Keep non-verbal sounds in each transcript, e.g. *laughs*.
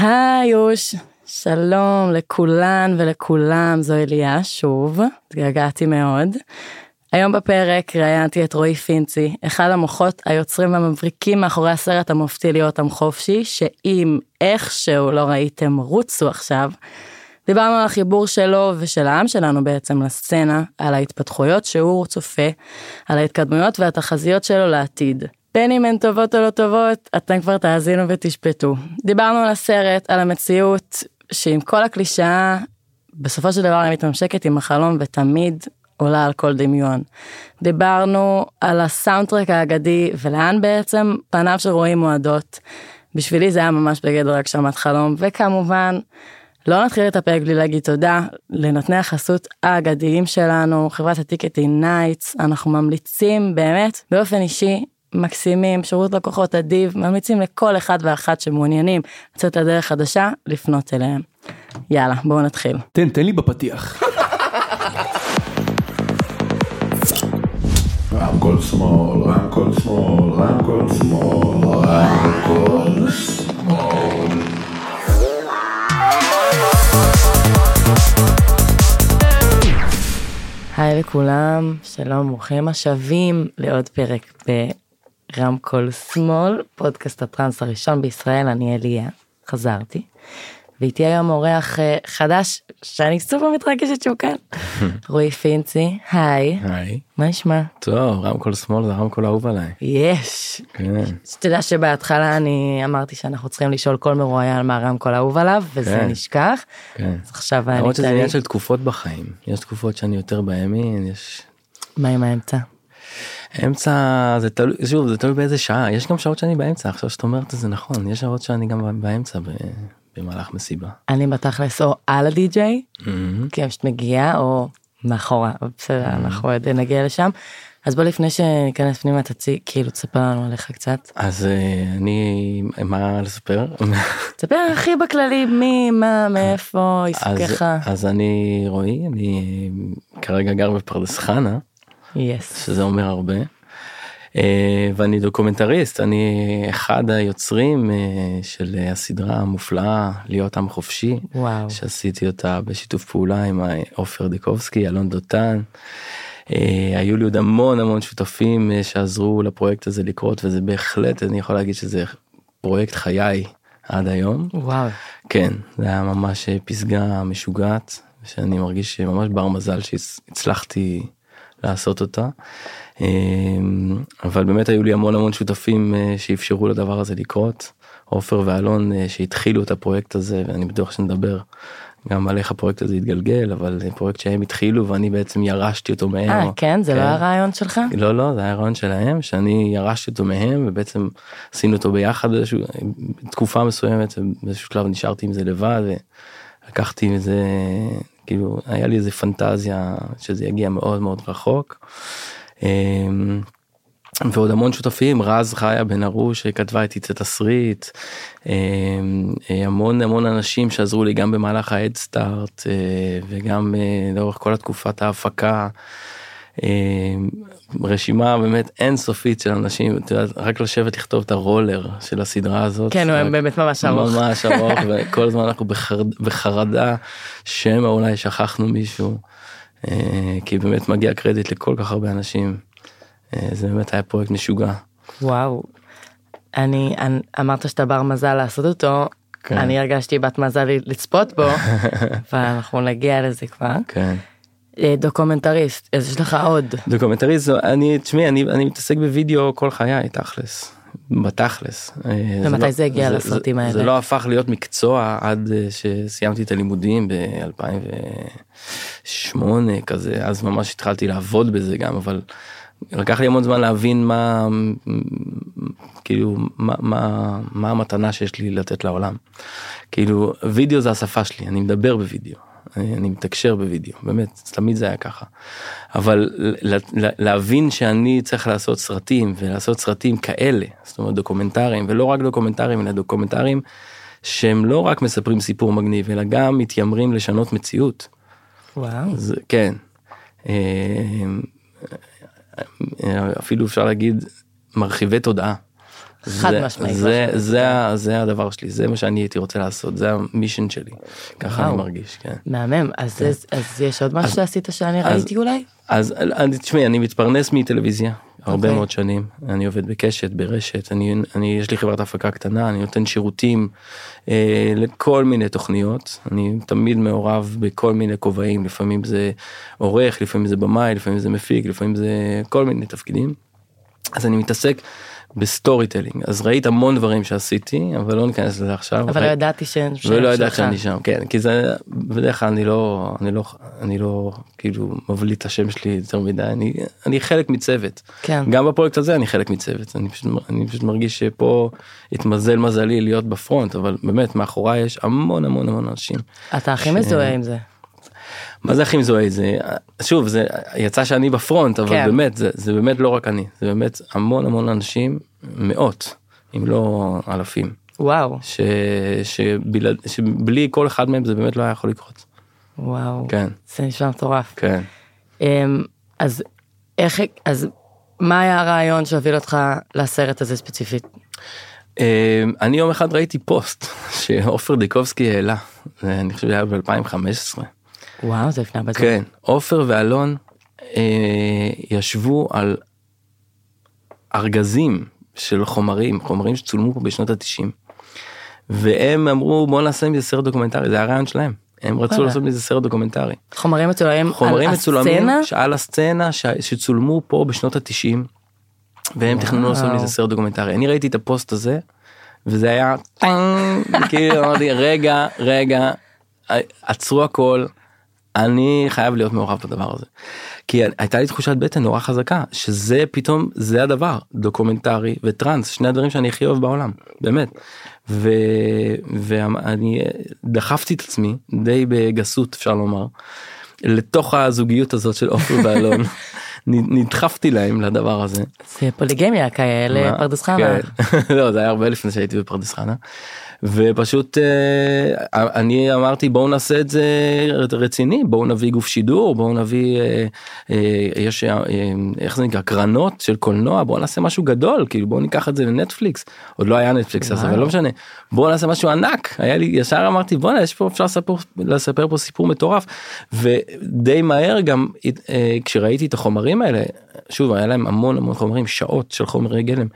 היי יוש, שלום לכולן ולכולם, זו אליה שוב, התגעגעתי מאוד. היום בפרק ראיינתי את רועי פינצי, אחד המוחות היוצרים והמבריקים מאחורי הסרט המופתי להיות עם חופשי, שאם איכשהו לא ראיתם רוצו עכשיו. דיברנו על החיבור שלו ושל העם שלנו בעצם לסצנה, על ההתפתחויות שהוא צופה, על ההתקדמויות והתחזיות שלו לעתיד. בין אם הן טובות או לא טובות, אתם כבר תאזינו ותשפטו. דיברנו על הסרט, על המציאות, שעם כל הקלישאה, בסופו של דבר אני מתממשקת עם החלום ותמיד עולה על כל דמיון. דיברנו על הסאונדטרק האגדי ולאן בעצם פניו של רועי מועדות. בשבילי זה היה ממש בגדר הגשמת חלום, וכמובן, לא נתחיל את הפרק בלי להגיד תודה לנותני החסות האגדיים שלנו, חברת הטיקטי נייטס, אנחנו ממליצים באמת באופן אישי מקסימים, שירות לקוחות אדיב, ממליצים לכל אחד ואחת שמעוניינים לצאת לדרך חדשה, לפנות אליהם. יאללה, בואו נתחיל. תן, תן לי בפתיח. רמקול שמאל, רמקול שמאל, רמקול שמאל, רמקול שמאל. היי לכולם, שלום, ברוכים השבים לעוד פרק ברמקול שמאל, פודקאסט הטראנס הראשון בישראל, אני אליה, חזרתי. ואיתי היום אורח אה, חדש שאני סופר מתרגשת שהוא כאן, *laughs* רועי פינצי, היי, היי. מה נשמע? טוב, רמקול שמאל זה רמקול אהוב עליי. יש. כן. שתדע שבהתחלה אני אמרתי שאנחנו צריכים לשאול כל מרואיין מה הרמקול האהוב עליו, וזה כן. נשכח. כן. אז עכשיו אני למרות שזה עניין של תקופות בחיים. יש תקופות שאני יותר בימין, יש... מה עם האמצע? אמצע זה תלוי, שוב, זה תלוי באיזה שעה. יש גם שעות שאני באמצע, עכשיו שאת אומרת זה נכון. יש שעות שאני גם באמצע ב- במהלך מסיבה. אני בתכלס או על הדי-ג'יי, מהמם. כי אני פשוט מגיעה או מאחורה, בסדר אנחנו עוד נגיע לשם. אז בוא לפני שניכנס פנימה תציג כאילו תספר לנו עליך קצת. אז אה, אני, מה לספר? תספר הכי בכללי מי מה *laughs* מאיפה אז, עיסוקיך. אז אני רועי, אני כרגע גר בפרדס חנה. Yes. שזה אומר הרבה. אה, ואני דוקומנטריסט, אני אחד היוצרים אה, של הסדרה המופלאה להיות עם חופשי, וואו. שעשיתי אותה בשיתוף פעולה עם עופר דיקובסקי, אלון דותן. אה, היו לי עוד המון המון שותפים אה, שעזרו לפרויקט הזה לקרות וזה בהחלט אני יכול להגיד שזה פרויקט חיי עד היום. וואו. כן, זה היה ממש פסגה משוגעת, שאני מרגיש שממש בר מזל שהצלחתי לעשות אותה. אה, אבל באמת היו לי המון המון שותפים אה, שאפשרו לדבר הזה לקרות. עופר ואלון אה, שהתחילו את הפרויקט הזה, ואני בטוח שנדבר גם על איך הפרויקט הזה התגלגל, אבל זה פרויקט שהם התחילו ואני בעצם ירשתי אותו מהם. אה כן זה לא הרעיון שלך? לא לא זה היה רעיון שלהם שאני ירשתי אותו מהם ובעצם עשינו אותו ביחד באיזשהו תקופה מסוימת באיזשהו שלב נשארתי עם זה לבד ולקחתי מזה כאילו היה לי איזה פנטזיה שזה יגיע מאוד מאוד רחוק. אמ, ועוד המון שותפים רז חיה בן ארוש שכתבה איתי את התסריט אמ, אה, המון המון אנשים שעזרו לי גם במהלך ההדסטארט וגם אה, לאורך כל התקופת ההפקה. רשימה באמת אינסופית של אנשים את יודעת, רק לשבת לכתוב את הרולר של הסדרה הזאת. כן הוא באמת ממש ארוך. ממש ארוך *laughs* וכל הזמן אנחנו בחרד, בחרדה שמא אולי שכחנו מישהו אה, כי באמת מגיע קרדיט לכל כך הרבה אנשים. אה, זה באמת היה פרויקט משוגע. וואו. אני, אני אמרת שאתה בר מזל לעשות אותו. כן. אני הרגשתי בת מזל לצפות בו *laughs* ואנחנו נגיע לזה כבר. כן. אה, דוקומנטריסט אז יש לך עוד. דוקומנטריסט אני תשמעי אני אני מתעסק בווידאו כל חיי תכלס. בתכלס. אה, ומתי לא- זה הגיע לסרטים זה- האלה? זה לא הפך להיות מקצוע עד אה, שסיימתי את הלימודים ב-2008 כזה אז ממש התחלתי לעבוד בזה גם אבל לקח לי המון זמן להבין מה כאילו מה מה מה המתנה שיש לי לתת לעולם. כאילו וידאו זה השפה שלי אני מדבר בווידאו אני מתקשר בווידאו באמת תמיד זה היה ככה. אבל להבין שאני צריך לעשות סרטים ולעשות סרטים כאלה זאת אומרת דוקומנטריים ולא רק דוקומנטריים אלא דוקומנטריים שהם לא רק מספרים סיפור מגניב אלא גם מתיימרים לשנות מציאות. וואו. זה כן. אה, אפילו אפשר להגיד מרחיבי תודעה. חד משמעית. זה, זה, ה- זה הדבר שלי, זה מה שאני הייתי רוצה לעשות, זה המישן שלי. ככה אני. מרגיש, כן. מהמם, אז אז- אז יש עוד משהו שעשית שאני ראיתי אולי? אז תשמעי, אני מתפרנס מטלוויזיה הרבה אוקיי. מאוד שנים, אני עובד בקשת, ברשת, אני, אני, יש לי חברת הפקה קטנה, אני נותן שירותים אה, לכל מיני תוכניות, אני תמיד מעורב בכל מיני כובעים, לפעמים זה עורך, לפעמים זה במאי, לפעמים זה מפיק, לפעמים זה כל מיני תפקידים. אז אני מתעסק ב storytelling, אז ראית המון דברים שעשיתי, אבל לא ניכנס לזה עכשיו. אבל לא ידעתי ש... ולא ידעת. שאני שם כן כי זה בדרך כלל אני לא אני לא אני לא כאילו מבליט את השם שלי יותר מדי אני אני חלק מצוות כן. גם בפרויקט הזה אני חלק מצוות אני פשוט אני פשוט מרגיש שפה התמזל מזלי להיות בפרונט אבל באמת מאחוריי יש המון המון המון אנשים. אתה הכי ש- מזוהה עם זה. מה זה הכי מזוהה זה שוב זה יצא שאני בפרונט אבל כן. באמת זה, זה באמת לא רק אני זה באמת המון המון אנשים מאות אם לא אלפים. וואו, ש... שבלעד... שבלי כל אחד מהם זה באמת לא היה יכול לקרות. וואו. כן, זה נשמע מטורף. כן. אמ, אז איך, אז מה היה הרעיון שהוביל אותך לסרט הזה ספציפית? אה, אני יום אחד ראיתי פוסט *laughs* שעופר דיקובסקי העלה, אני חושב שזה היה ב-2015. וואו, זה לפני הרבה זמן. כן, עופר ואלון אה, ישבו על ארגזים של חומרים, חומרים שצולמו פה בשנות התשעים. והם אמרו בוא נעשה מזה סרט דוקומנטרי, זה היה הרעיון שלהם. הם רצו. לעשות מזה סרט דוקומנטרי. חומרים מצולמים חומרים על מצולמים הסצנה? על הסצנה ש... שצולמו פה בשנות התשעים. והם תכננו לעשות. מזה סרט דוקומנטרי אני ראיתי את הפוסט הזה וזה היה טאנג, *laughs* כאילו אמרתי רגע רגע עצרו הכל אני חייב להיות מעורב בדבר הזה. כי הייתה לי תחושת בטן נורא חזקה שזה פתאום זה הדבר דוקומנטרי וטראנס שני הדברים שאני הכי אוהב בעולם באמת. ו... ואני דחפתי את עצמי די בגסות אפשר לומר לתוך הזוגיות הזאת של עופר *laughs* ואלון נדחפתי להם לדבר הזה. זה פוליגמיה כאלה? פרדס חנה. כן. *laughs* לא זה היה הרבה לפני שהייתי בפרדס חנה. ופשוט אה, אני אמרתי בואו נעשה את זה רציני בואו נביא גוף שידור בואו נביא אה, אה, יש איך זה נקרא? קרנות של קולנוע בואו נעשה משהו גדול כאילו בואו ניקח את זה לנטפליקס. עוד לא היה נטפליקס אז. אבל לא משנה. בואו נעשה משהו ענק. היה לי ישר אמרתי בואנה יש פה אפשר לספר לספר פה סיפור מטורף. ודי מהר גם כשראיתי את החומרים האלה שוב היה להם המון המון חומרים שעות של חומרי גלם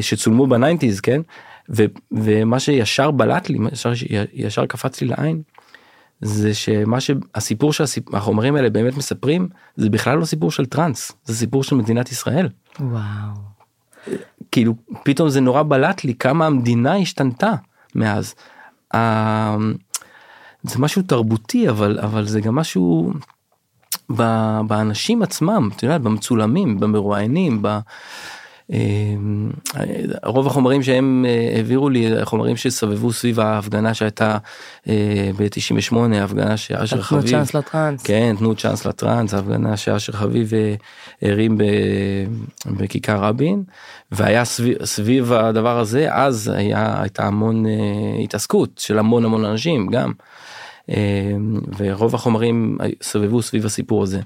שצולמו ב nineties כן ו, ומה שישר בלט לי ישר, ישר קפץ לי לעין זה שמה שהסיפור שהחומרים האלה באמת מספרים זה בכלל לא סיפור של טראנס זה סיפור של מדינת ישראל וואו. כאילו פתאום זה נורא בלט לי כמה המדינה השתנתה מאז. ה- זה משהו תרבותי אבל אבל זה גם משהו ב- באנשים עצמם את יודעת במצולמים במרואיינים. ב- אה, רוב החומרים שהם אה, העבירו לי חומרים שסבבו סביב ההפגנה שהייתה ב-98 ההפגנה שאשר חביב צ'אנס לטראנס. כן תנו צ'אנס לטראנס ההפגנה שאשר חביב אה, הרים בכיכר רבין והיה סביב, סביב הדבר הזה אז היה הייתה המון אה, התעסקות של המון המון אנשים גם. אה, ורוב החומרים סובבו סביב הסיפור הזה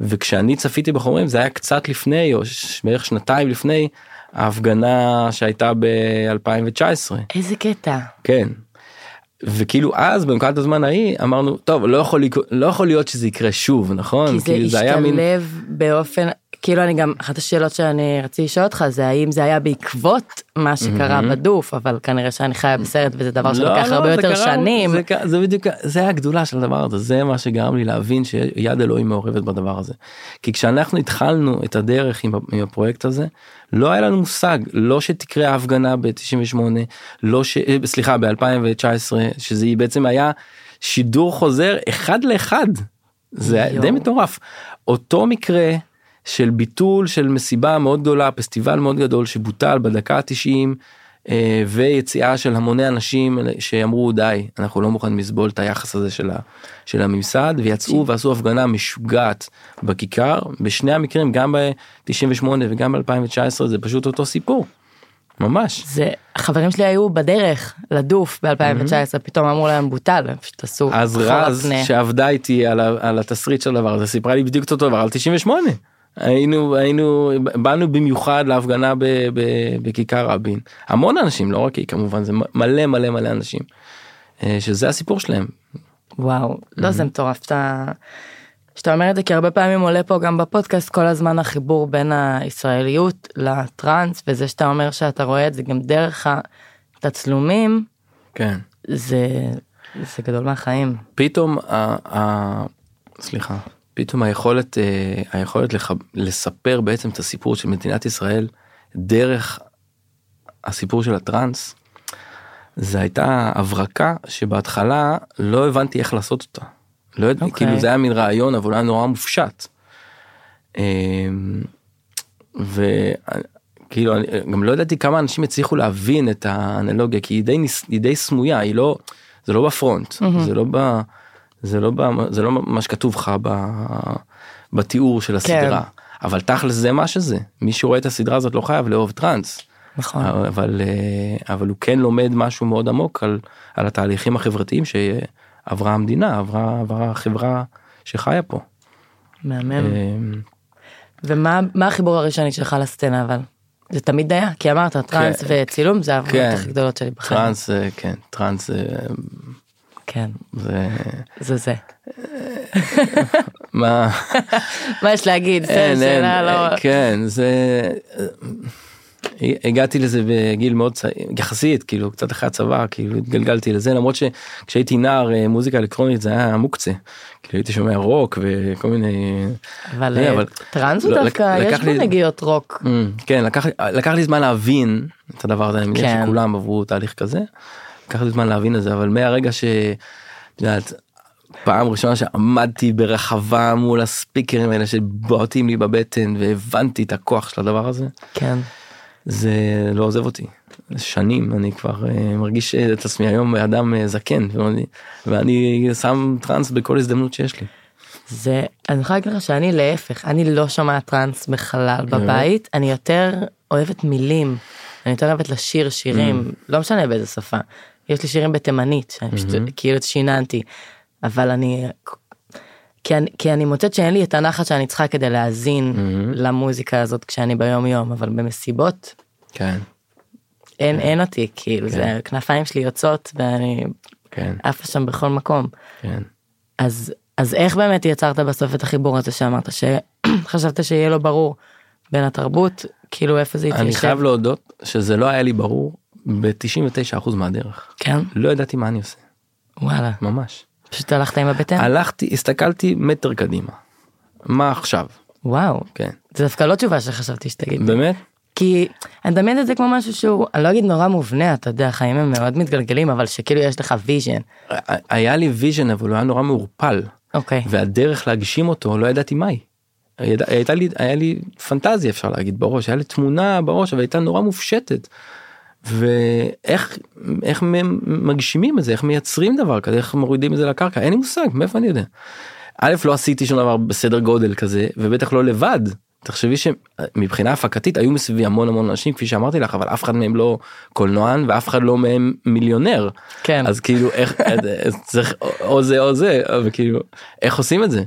וכשאני צפיתי בחומרים זה היה קצת לפני או בערך שנתיים לפני ההפגנה שהייתה ב-2019 איזה קטע. כן. וכאילו אז בנקודת הזמן ההיא אמרנו טוב לא יכול לא יכול להיות שזה יקרה שוב נכון כי זה כאילו, היה מין- השתלב באופן כאילו אני גם אחת השאלות שאני רציתי לשאול אותך זה האם זה היה בעקבות מה שקרה בדוף אבל כנראה שאני חיה בסרט וזה דבר לא, שלוקח לא, הרבה יותר קרה- שנים. זה, זה בדיוק זה היה הגדולה של הדבר הזה זה מה שגרם לי להבין שיד אלוהים מעורבת בדבר הזה. כי כשאנחנו התחלנו את הדרך עם, עם הפרויקט הזה לא היה לנו מושג לא שתקרה ההפגנה ב-98 לא ש... אה, סליחה ב-2019 שזה בעצם היה שידור חוזר אחד לאחד. זה יואו. די מטורף. אותו מקרה של ביטול של מסיבה מאוד גדולה פסטיבל מאוד גדול שבוטל בדקה ה-90 אה, ויציאה של המוני אנשים שאמרו די אנחנו לא מוכנים לסבול את היחס הזה של, ה, של הממסד ויצאו ועשו הפגנה משוגעת בכיכר בשני המקרים גם ב-98 וגם ב-2019 זה פשוט אותו סיפור. ממש. זה החברים שלי היו בדרך לדוף ב-2019 פתאום אמרו להם בוטל פשוט עשו אז רז. שעבדה איתי על, ה, על התסריט של הדבר הזה סיפרה לי בדיוק אותו דבר על 98 היינו היינו באנו במיוחד להפגנה ב, ב, בכיכר רבין המון אנשים לא רק היא כמובן זה מלא מלא מלא אנשים אה, שזה הסיפור שלהם. וואו, לא זה מטורף שאתה שאתה אומר את זה כי הרבה פעמים עולה פה גם בפודקאסט כל הזמן החיבור בין הישראליות לטראנס וזה שאתה אומר שאתה רואה את זה גם דרך התצלומים כן. זה זה גדול מהחיים. פתאום ה, ה, סליחה פתאום היכולת אה, היכולת לח, לספר בעצם את הסיפור של מדינת ישראל דרך הסיפור של הטראנס. זה הייתה הברקה שבהתחלה לא הבנתי איך לעשות אותה. לא יודע, אוקיי. כאילו זה היה מין רעיון אבל הוא היה נורא מופשט. אמ, וכאילו אני גם לא ידעתי כמה אנשים הצליחו להבין את האנלוגיה כי היא די, היא די סמויה היא לא זה לא בפרונט זה לא ב... זה לא. זה לא מה שכתוב לך ב... בתיאור של הסדרה אבל תכלס זה מה שזה מי שרואה את הסדרה הזאת לא חייב לאהוב טראנס נכון. אבל אה, אבל הוא כן לומד משהו מאוד עמוק על על התהליכים החברתיים שעברה המדינה עברה עברה החברה שחיה פה. מהמם. אה, ומה מה החיבור הראשוני שלך לסצנה אבל? זה תמיד היה כי אמרת טראנס וצילום זה העבודות כן. הכי גדולות שלי בחיים. טראנס אה, כן טראנס אה, כן זה זה זה. מה מה יש להגיד? אין, אין, לא. כן זה הגעתי לזה בגיל מאוד צעיר יחסית כאילו קצת אחרי הצבא כאילו התגלגלתי לזה למרות שכשהייתי נער אה, מוזיקה אלקטרונית זה היה מוקצה כאילו הייתי שומע רוק וכל מיני אבל אה, אה, אבל- טראנס הוא לא, דווקא לק- יש בו לי- נגיעות רוק. Mm, כן לקח לקח לי זמן להבין את הדבר הזה כן. שכולם עברו תהליך כזה. לקח לי זמן להבין את זה אבל מהרגע ש... יודעת, פעם ראשונה שעמדתי ברחבה מול הספיקרים האלה שבועטים לי בבטן והבנתי את הכוח של הדבר הזה כן. זה לא עוזב אותי שנים אני כבר אה, מרגיש את עצמי היום אדם אה, זקן ואני, ואני שם טראנס בכל הזדמנות שיש לי. זה אני יכולה להגיד לך שאני להפך אני לא שומעת טראנס בכלל בבית אני יותר אוהבת מילים אני יותר אוהבת לשיר שירים לא משנה באיזה שפה יש לי שירים בתימנית שאני פשוט כאילו שיננתי אבל אני כי אני כי אני מוצאת שאין לי את הנחת שאני צריכה כדי להאזין למוזיקה הזאת כשאני ביום יום אבל במסיבות כן. אין אין אותי כאילו זה כנפיים שלי יוצאות ואני כן. עפה שם בכל מקום. כן. אז אז איך באמת יצרת בסוף את החיבור הזה שאמרת שחשבת שיהיה לו ברור בין התרבות? כאילו איפה זה אני יתיישב. חייב להודות שזה לא היה לי ברור ב-99% מהדרך. כן לא ידעתי מה אני עושה וואלה ממש. פשוט הלכת עם הבטן הלכתי הסתכלתי מטר קדימה. מה עכשיו? וואו כן. זה דווקא לא תשובה שחשבתי שתגיד באמת? כי אני מדמיינת את זה כמו משהו שהוא אני לא אגיד נורא מובנה אתה יודע החיים הם מאוד מתגלגלים אבל שכאילו יש לך vision היה לי vision אבל הוא היה נורא מעורפל. אוקיי והדרך להגשים אותו לא ידעתי מהי. הייתה לי היה לי פנטזיה אפשר להגיד בראש היה לי תמונה בראש אבל הייתה נורא מופשטת. ואיך איך מגשימים את זה איך מייצרים דבר כזה איך מורידים את זה לקרקע אין לי מושג מאיפה אני יודע. א' לא עשיתי שום דבר בסדר גודל כזה ובטח לא לבד. תחשבי שמבחינה הפקתית היו מסביבי המון המון אנשים כפי שאמרתי לך אבל אף אחד מהם לא קולנוען ואף אחד לא מהם מיליונר כן אז כאילו איך *laughs* צריך או זה או זה וכאילו איך עושים את זה.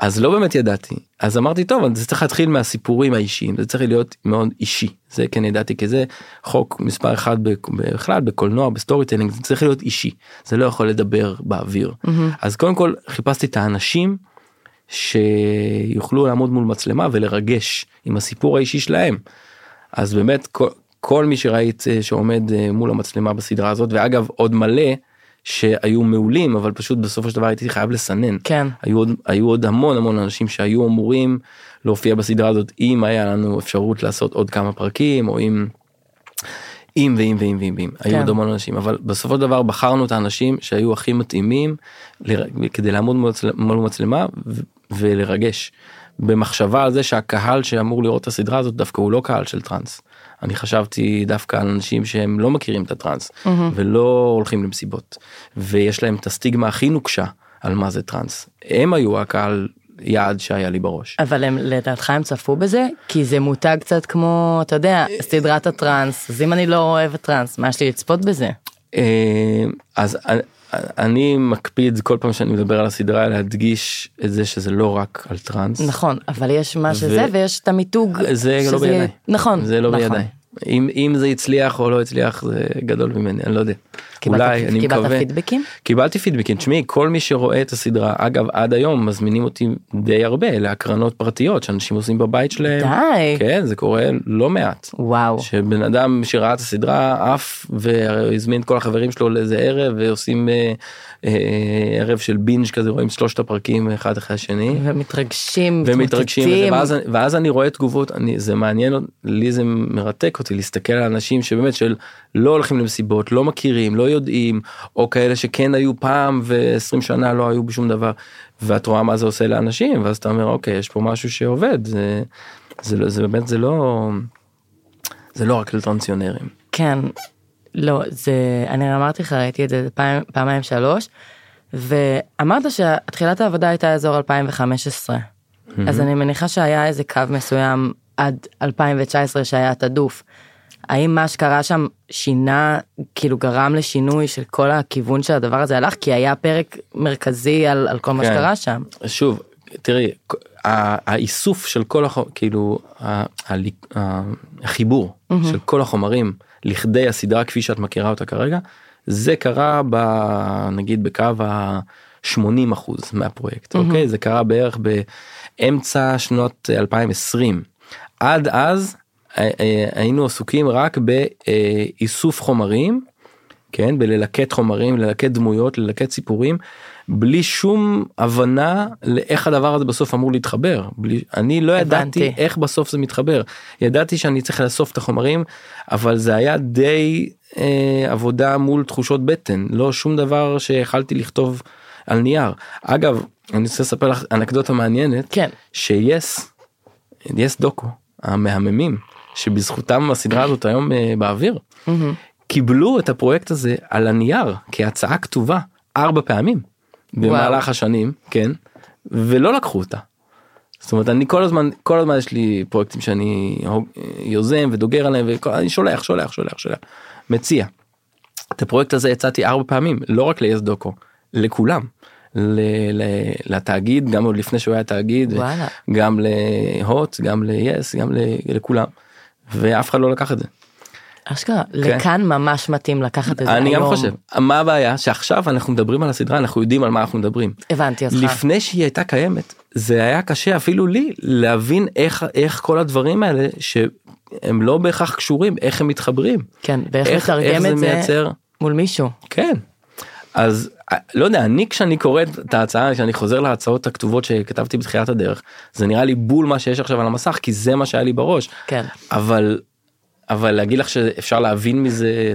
אז לא באמת ידעתי. אז אמרתי טוב זה צריך להתחיל מהסיפורים האישיים זה צריך להיות מאוד אישי. זה כן ידעתי כי זה חוק מספר אחד בכ- בכלל בקולנוע ב storytelling זה צריך להיות אישי זה לא יכול לדבר באוויר. אז קודם כל חיפשתי את האנשים שיוכלו לעמוד מול מצלמה ולרגש עם הסיפור האישי שלהם. אז באמת כל, כל מי שראית אה, שעומד אה, מול המצלמה בסדרה הזאת ואגב עוד מלא שהיו מעולים אבל פשוט בסופו של דבר הייתי חייב לסנן. כן היו עוד, היו עוד המון המון אנשים שהיו אמורים להופיע בסדרה הזאת אם היה לנו אפשרות לעשות עוד כמה פרקים או אם. אם ואם ואם ואם ואם היו כן. עוד המון אנשים אבל בסופו של דבר בחרנו את האנשים שהיו הכי מתאימים לר- כדי לעמוד מול מצלמה ו- ולרגש במחשבה על זה שהקהל שאמור לראות את הסדרה הזאת דווקא הוא לא קהל של טראנס. אני חשבתי דווקא על אנשים שהם לא מכירים את הטראנס ולא הולכים למסיבות ויש להם את הסטיגמה הכי נוקשה על מה זה טראנס. הם היו הקהל יעד שהיה לי בראש. אבל הם לדעתך הם צפו בזה? כי זה מותג קצת כמו אתה יודע סדרת הטראנס אז אם אני לא אוהבת טראנס מה יש לי לצפות בזה? אה, אז אני מקפיד כל פעם שאני מדבר על הסדרה להדגיש את זה שזה לא רק על טראנס. נכון, אבל יש מה שזה ויש את המיתוג. זה לא שזה- בידיי. נכון. זה לא נכון. בידיי. אם, אם זה הצליח או לא הצליח זה גדול ממני, אני לא יודע. קיבלת- אולי, אני קיבלת מקווה. פידבקים? קיבלתי פידבקים. תשמעי, כל מי שרואה את הסדרה, אגב, עד היום מזמינים אותי די הרבה להקרנות פרטיות שאנשים עושים בבית שלהם. די. כן, זה קורה לא מעט. וואו. שבן אדם שראה את הסדרה עף והזמין את כל החברים שלו לאיזה ערב ועושים אה, אה, ערב של בינג' כזה רואים שלושת הפרקים אחד אחרי השני. ומתרגשים, ומתרגשים וזה. ואז, ואז אני רואה תגובות אני זה מעניין לי זה מרתק אותי להסתכל על אנשים שבאמת של לא הולכים למסיבות לא מכירים לא יודעים או כאלה שכן היו פעם ו20 שנה לא היו בשום דבר ואת רואה מה זה עושה לאנשים ואז אתה אומר אוקיי יש פה משהו שעובד זה, זה, לא- זה באמת זה לא זה לא רק לטרנציונרים. כן, לא, זה, אני אמרתי לך, ראיתי את זה פעם, פעמיים שלוש, ואמרת שתחילת העבודה הייתה אזור 2015, אז אני מניחה שהיה איזה קו מסוים עד 2019 שהיה תדוף. האם מה שקרה שם שינה, כאילו גרם לשינוי של כל הכיוון של הדבר הזה הלך? כי היה פרק מרכזי על, על כל מה כן. שקרה שם. שוב תראי ה- האיסוף של כל החומר כאילו ה- ה- ה- החיבור של כל החומרים לכדי הסדרה כפי שאת מכירה אותה כרגע זה קרה ב, נגיד בקו ה-80 אחוז מהפרויקט אוקיי זה קרה בערך באמצע שנות 2020 עד אז היינו עסוקים רק באיסוף חומרים כן? בללקט חומרים ללקט דמויות ללקט סיפורים בלי שום הבנה לאיך הדבר הזה בסוף אמור להתחבר. בלי אני לא ידעתי הבנתי. איך בסוף זה מתחבר. ידעתי שאני צריך לאסוף את החומרים אבל זה היה די אה, עבודה מול תחושות בטן. לא שום דבר שיכלתי לכתוב על נייר. אגב אני רוצה לספר לך אנקדוטה מעניינת. כן. שיס יס דוקו המהממים שבזכותם הסדרה הזאת היום אה, באוויר קיבלו את הפרויקט הזה על הנייר כהצעה כתובה ארבע פעמים במהלך השנים כן ולא לקחו אותה. זאת אומרת אני כל הזמן כל הזמן יש לי פרויקטים שאני יוזם ודוגר עליהם ואני שולח שולח שולח שולח מציע. את הפרויקט הזה הצעתי ארבע פעמים לא רק ליס דוקו לכולם. ל- ל- לתאגיד גם עוד לפני שהוא היה תאגיד וואלה. גם להוט גם ליס גם ל- לכולם ואף אחד לא לקח את זה. אשכרה, לכאן ממש מתאים לקחת את זה כן. אני גם היום. חושב מה הבעיה שעכשיו אנחנו מדברים על הסדרה אנחנו יודעים על מה אנחנו מדברים. הבנתי אותך. לפני שהיא הייתה קיימת זה היה קשה אפילו לי להבין איך איך כל הדברים האלה שהם לא בהכרח קשורים איך הם מתחברים. כן, ואיך איך- לתרגם איך זה את זה מייצר- מול מישהו. כן. אז אה, לא יודע אני כשאני קורא את ההצעה כשאני חוזר להצעות הכתובות שכתבתי בתחילת הדרך זה נראה לי בול מה שיש עכשיו על המסך כי זה מה שהיה לי בראש כן. אבל אבל להגיד לך שאפשר להבין מזה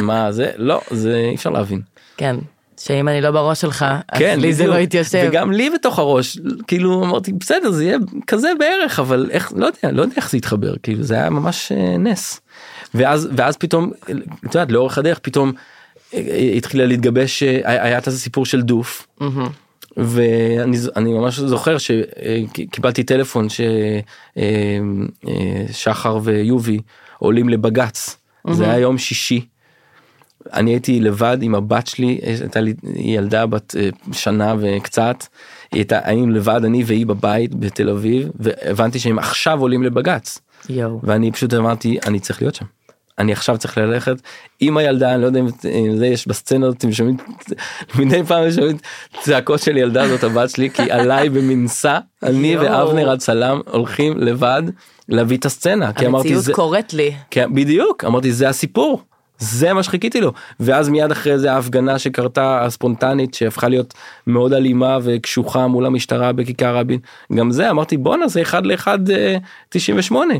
מה זה לא זה אי אפשר להבין. כן, שאם אני לא בראש שלך, אז כן, לי זה. לא יתיישב. וגם לי בתוך הראש כאילו אמרתי בסדר זה יהיה כזה בערך אבל איך לא יודע לא יודע איך זה יתחבר כאילו זה היה ממש אה, נס. ואז ואז פתאום את יודעת לאורך הדרך פתאום אה, התחילה להתגבש אה, היה את הסיפור של דוף. ואני ממש זוכר שקיבלתי טלפון ששחר ויובי עולים לבג"ץ זה היה יום שישי. אני הייתי לבד עם הבת שלי הייתה לי ילדה בת אה, שנה וקצת היא הייתה היינו לבד אני והיא בבית בתל אביב והבנתי שהם עכשיו עולים לבג"ץ יואו. ואני פשוט אמרתי אני צריך להיות שם. אני עכשיו צריך ללכת עם הילדה אני לא יודע אם זה יש בסצנות אתם שומעים מדי פעם שומעים צעקות של ילדה זאת הבת שלי כי עליי במנסה אני. ואבנר הצלם הולכים לבד להביא את הסצנה כי אמרתי זה קוראת לי. כן, בדיוק אמרתי זה הסיפור זה מה שחיכיתי לו ואז מיד אחרי זה ההפגנה שקרתה הספונטנית שהפכה להיות מאוד אלימה וקשוחה מול המשטרה בכיכר רבין גם זה אמרתי בואנה זה אחד לאחד אה, 98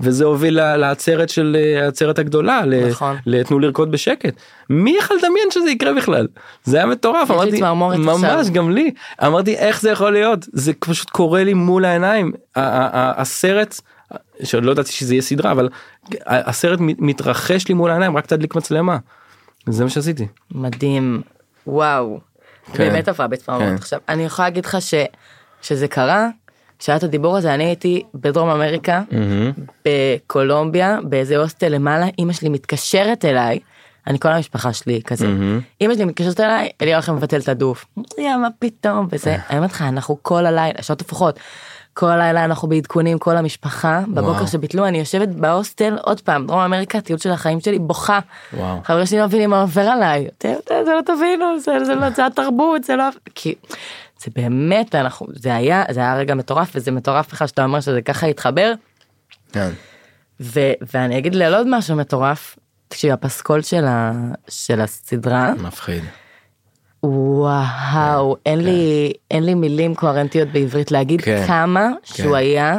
וזה הוביל לעצרת של אה, העצרת הגדולה נכון. לתנו לרקוד בשקט מי יכול לדמיין שזה יקרה בכלל זה היה מטורף אמרתי ממש עכשיו. גם לי אמרתי איך זה יכול להיות זה פשוט קורה לי מול העיניים הסרט שעוד לא ידעתי שזה יהיה סדרה אבל הסרט מת- מתרחש לי מול העיניים רק תדליק מצלמה. זה מה שעשיתי. מדהים. וואו. כן. באמת עברה בצמרמורת. כן. עכשיו, אני יכולה להגיד לך ש... שזה קרה, כשהיה את הדיבור הזה, אני הייתי בדרום אמריקה, בקולומביה, באיזה הוסטל למעלה, אמא שלי מתקשרת אליי, אני כל המשפחה שלי כזה. מהמם. אמא שלי מתקשרת אליי, אלי הולך לבטל את הדוף. יא מה פתאום וזה. אני אומרת לך אנחנו כל הלילה שעות הפוכות. כל הלילה אנחנו בעדכונים כל המשפחה בבוקר וואו. שביטלו אני יושבת בהוסטל עוד פעם דרום אמריקה טיול של החיים שלי בוכה. וואו. חברים שלי לא מבינים מה עובר עליי. "אתם- אתם- זה לא תבינו זה זה לא זה התרבות זה לא כי זה באמת אנחנו זה היה זה היה רגע מטורף וזה מטורף לך שאתה אומר שזה ככה התחבר. כן. ו- ואני אגיד על עוד משהו מטורף. תקשיב הפסקול של, ה- של הסדרה מפחיד. וואו אין לי אין לי מילים קוהרנטיות בעברית להגיד כן. כמה שהוא כן. היה.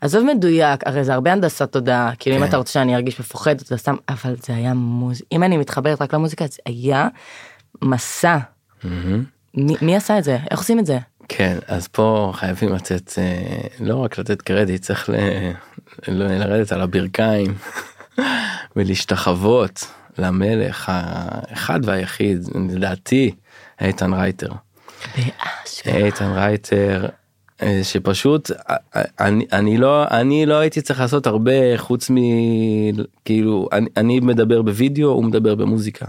עזוב מדויק הרי זה הרבה הנדסת תודעה כאילו אם כן. אתה רוצה שאני ארגיש מפוחד אתה שם אבל זה היה מוז... אם אני מתחברת רק למוזיקה זה היה מסע. מהמם. מי, מי עשה את זה איך עושים את זה כן אז פה חייבים לתת אה, לא רק לתת קרדיט צריך ל... ל- לרדת על הברכיים *laughs* ולהשתחוות למלך האחד והיחיד לדעתי איתן רייטר. באשכרה. איתן רייטר אה, שפשוט אה, אה, אני אני לא אני לא הייתי צריך לעשות הרבה חוץ מ... כאילו אני, אני מדבר בווידאו הוא מדבר במוזיקה.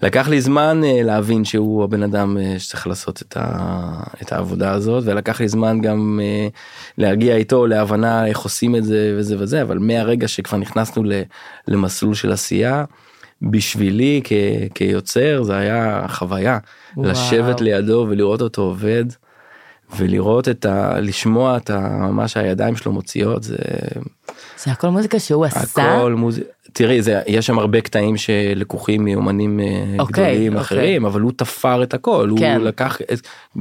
ולקח לי זמן להבין שהוא הבן אדם שצריך לעשות את, ה... את העבודה הזאת ולקח לי זמן גם להגיע איתו להבנה איך עושים את זה וזה וזה אבל מהרגע שכבר נכנסנו. למסלול של עשייה בשבילי כ... כיוצר זה היה חוויה וואו. לשבת לידו ולראות אותו עובד. ולראות את ה... לשמוע את ה... מה שהידיים שלו מוציאות זה זה הכל מוזיקה שהוא עשה. הכל מוזיקה. תראי זה יש שם הרבה קטעים שלקוחים מאומנים אה, אוקיי, גדולים אוקיי. אחרים אבל הוא תפר את הכל כן. הוא לקח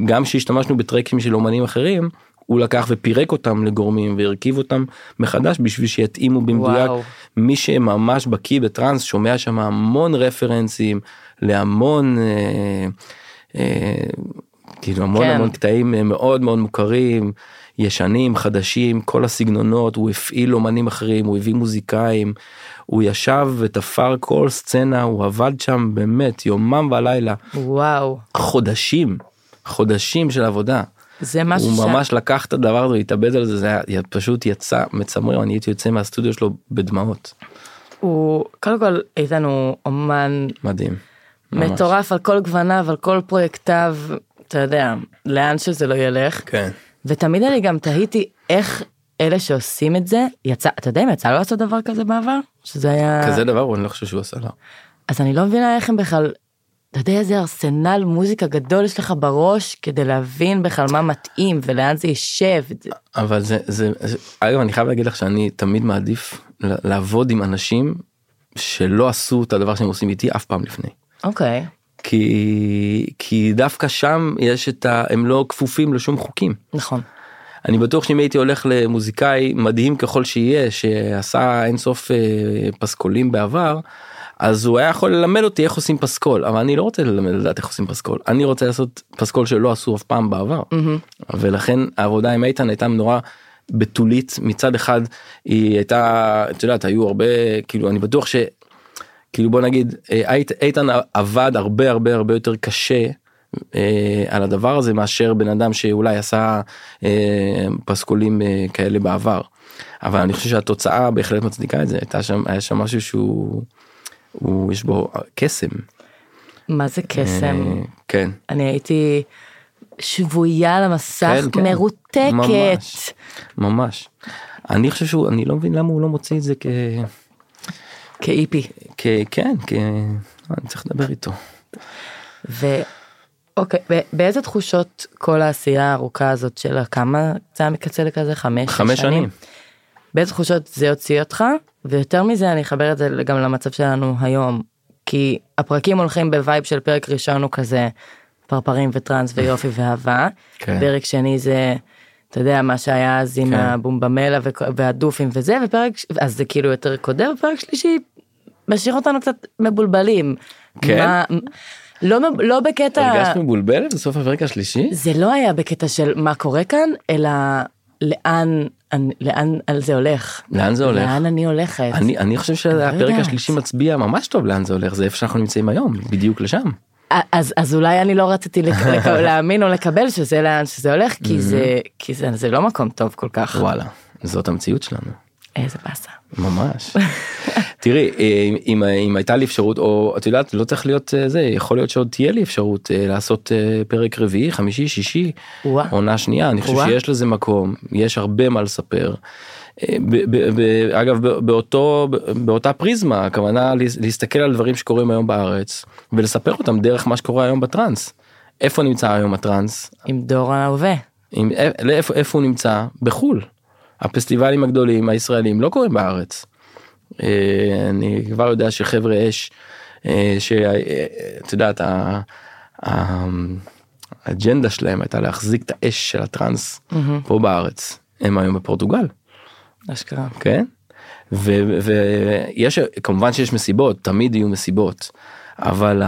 גם שהשתמשנו בטרקים של אומנים אחרים הוא לקח ופירק אותם לגורמים והרכיב אותם מחדש בשביל שיתאימו במדויק וואו. מי שממש בקיא בטראנס שומע שם המון רפרנסים להמון אה, אה, כאילו המון כן. המון קטעים מאוד מאוד מוכרים ישנים חדשים כל הסגנונות הוא הפעיל אומנים אחרים הוא הביא מוזיקאים הוא ישב ותפר כל סצנה הוא עבד שם באמת יומם ולילה וואו. חודשים חודשים של עבודה. זה משהו הוא ש... ממש לקח את הדבר הזה התאבד על זה זה היה פשוט יצא מצמרר אני הייתי יוצא מהסטודיו שלו בדמעות הוא קודם כל איתן הוא אומן מדהים. ממש. מטורף על כל גווניו על כל פרויקטיו אתה יודע לאן שזה לא ילך כן. ותמיד אני גם תהיתי איך אלה שעושים את זה יצא אתה יודע אם יצא לו לעשות דבר כזה בעבר שזה היה כזה דבר אני לא חושב שהוא עשה לא. אז אני לא מבינה איך הם בכלל. אתה יודע איזה ארסנל מוזיקה גדול יש לך בראש כדי להבין בכלל מה מתאים ולאן זה יישב. אבל זה זה זה- אגב אני חייב להגיד לך שאני תמיד מעדיף לעבוד עם אנשים שלא עשו את הדבר שהם עושים איתי אף פעם לפני. אוקיי כי כי דווקא שם יש את ה... הם לא כפופים לשום חוקים. נכון. אני בטוח שאם הייתי הולך למוזיקאי מדהים ככל שיהיה שעשה אינסוף אה, פסקולים בעבר אז הוא היה יכול ללמד אותי איך עושים פסקול אבל אני לא רוצה ללמד לדעת איך עושים פסקול. אני רוצה לעשות פסקול שלא עשו אף פעם בעבר. ולכן העבודה עם איתן הייתה נורא בתולית. מצד אחד היא הייתה את יודעת היו הרבה כאילו אני בטוח ש... כאילו בוא נגיד אה, אית- איתן עבד הרבה הרבה הרבה יותר קשה אה, על הדבר הזה מאשר בן אדם שאולי עשה אה, פסקולים אה, כאלה בעבר. אבל אני חושב שהתוצאה בהחלט מצדיקה את זה. הייתה שם היה שם משהו שהוא הוא יש בו קסם. מה זה קסם? אה, כן. אני הייתי שבויה על המסך כן, כן. מרותקת. ממש. ממש. אני חושב שהוא אני לא מבין למה הוא לא מוציא את זה כ... כאיפי. כ... כן כ... אני צריך לדבר איתו. ואוקיי, ב- באיזה תחושות כל העשייה הארוכה הזאת של כמה זה היה מקצה לכזה חמש, חמש שנים. באיזה תחושות זה הוציא אותך ויותר מזה אני אחבר את זה גם למצב שלנו היום כי הפרקים הולכים ב vibe של פרק ראשון הוא כזה פרפרים וטראנס ויופי ואהבה כן. פרק שני זה. אתה יודע מה שהיה אז עם כן. הבומבמלה והדופים וזה ופרק אז זה כאילו יותר קודר פרק שלישי משאיר אותנו קצת מבולבלים. כן? מה- לא לא בקטע הרגשת מבולבלת בסוף הפרק השלישי? זה לא היה בקטע של מה קורה כאן אלא לאן אני- לאן על זה הולך לאן זה הולך? לאן אני הולכת אני אני חושב שהפרק יודעת. השלישי מצביע ממש טוב לאן זה הולך זה איפה שאנחנו נמצאים היום בדיוק לשם. אז אז אולי אני לא רציתי *laughs* להאמין או לקבל שזה לאן שזה הולך כי זה כי זה זה לא מקום טוב כל כך וואלה זאת המציאות שלנו. איזה באסה. ממש. *laughs* תראי, אה, אם, אם הייתה לי אפשרות, או את יודעת, לא צריך להיות אה, זה, יכול להיות שעוד תהיה לי אפשרות אה, לעשות פרק רביעי, חמישי, שישי, וואה. עונה שנייה, אני חושב וואה. שיש לזה מקום, יש הרבה מה לספר. ב- ב- ב- אגב, באותו, באותה פריזמה, הכוונה להס- להסתכל על דברים שקורים היום בארץ, ולספר אותם דרך מה שקורה היום בטראנס. איפה נמצא היום הטראנס? עם דור ההווה. עם, איפה, איפה הוא נמצא? בחו"ל. הפסטיבלים הגדולים הישראלים לא קורים בארץ. אה, אני כבר יודע שחבר'ה אש, אה, שאת יודעת, ה- ה- האג'נדה שלהם הייתה להחזיק את האש של הטראנס פה בארץ. הם היום בפורטוגל, אשכרה. כן? ו- ויש, כמובן שיש מסיבות, תמיד יהיו מסיבות, אבל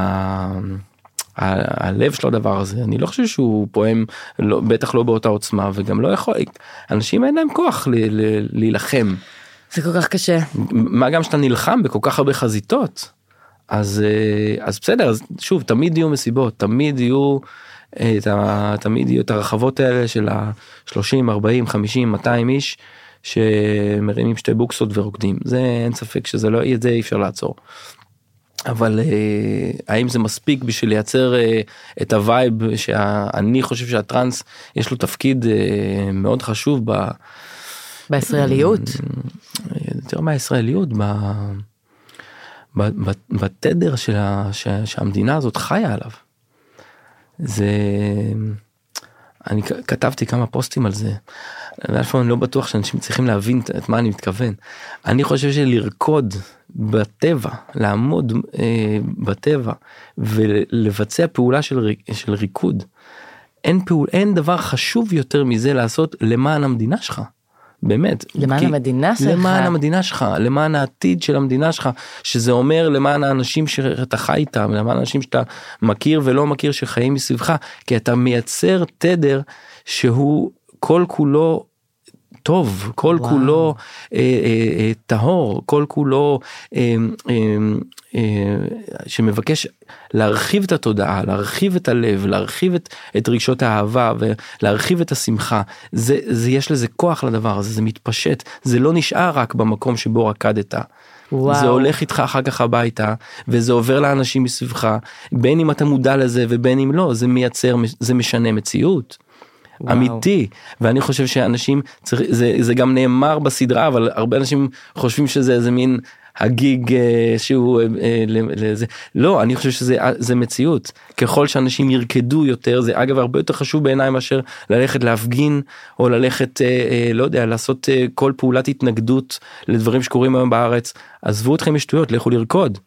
הלב של הדבר הזה אני לא חושב שהוא פועם לא, בטח לא באותה עוצמה וגם לא יכול אנשים אין להם כוח ל, ל, להילחם זה כל כך קשה. מה גם שאתה נלחם בכל כך הרבה חזיתות אז אה, אז בסדר אז שוב תמיד יהיו מסיבות תמיד יהיו אה, את ה, תמיד יהיו את הרחבות האלה של ה-30 40 50 200 איש שמרימים שתי בוקסות ורוקדים זה אין ספק שזה לא את זה אי אפשר לעצור. אבל אה, האם זה מספיק בשביל לייצר אה, את ה vibe שאני חושב שהטראנס יש לו תפקיד אה, מאוד חשוב ב... בישראליות. יותר מהישראליות ב... ב... ב... בתדר של ה... ש... שהמדינה הזאת חיה עליו. זה אני כתבתי כמה פוסטים על זה. פעם אני לא בטוח שאנשים צריכים להבין את- מה אני מתכוון. אני חושב שלרקוד בטבע, לעמוד אה, בטבע ולבצע פעולה של, של ריקוד, אין, פעול, אין דבר חשוב יותר מזה לעשות למען המדינה שלך. באמת. למען כי- המדינה שלך. למען המדינה שלך, למען העתיד של המדינה שלך, שזה אומר למען האנשים שאתה חי איתם, למען האנשים שאתה מכיר ולא מכיר שחיים מסביבך, כי אתה מייצר תדר שהוא כל כולו טוב, כל וואו. כולו אה, אה, אה, טהור, כל כולו אה, אה, אה, שמבקש להרחיב את התודעה, להרחיב את הלב, להרחיב את, את רגשות האהבה ולהרחיב את השמחה. זה, זה יש לזה כוח לדבר הזה, זה מתפשט, זה לא נשאר רק במקום שבו רקדת. וואו. זה הולך איתך אחר כך הביתה וזה עובר לאנשים מסביבך בין אם אתה מודע לזה ובין אם לא זה מייצר זה משנה מציאות. וואו. אמיתי ואני חושב שאנשים צריך זה זה גם נאמר בסדרה אבל הרבה אנשים חושבים שזה איזה מין הגיג אה, שהוא אה, אה, לזה לא אני חושב שזה אה, זה מציאות ככל שאנשים ירקדו יותר זה אגב הרבה יותר חשוב בעיניי מאשר ללכת להפגין או ללכת אה, אה, לא יודע לעשות אה, כל פעולת התנגדות לדברים שקורים היום בארץ עזבו אתכם משטויות לכו לרקוד.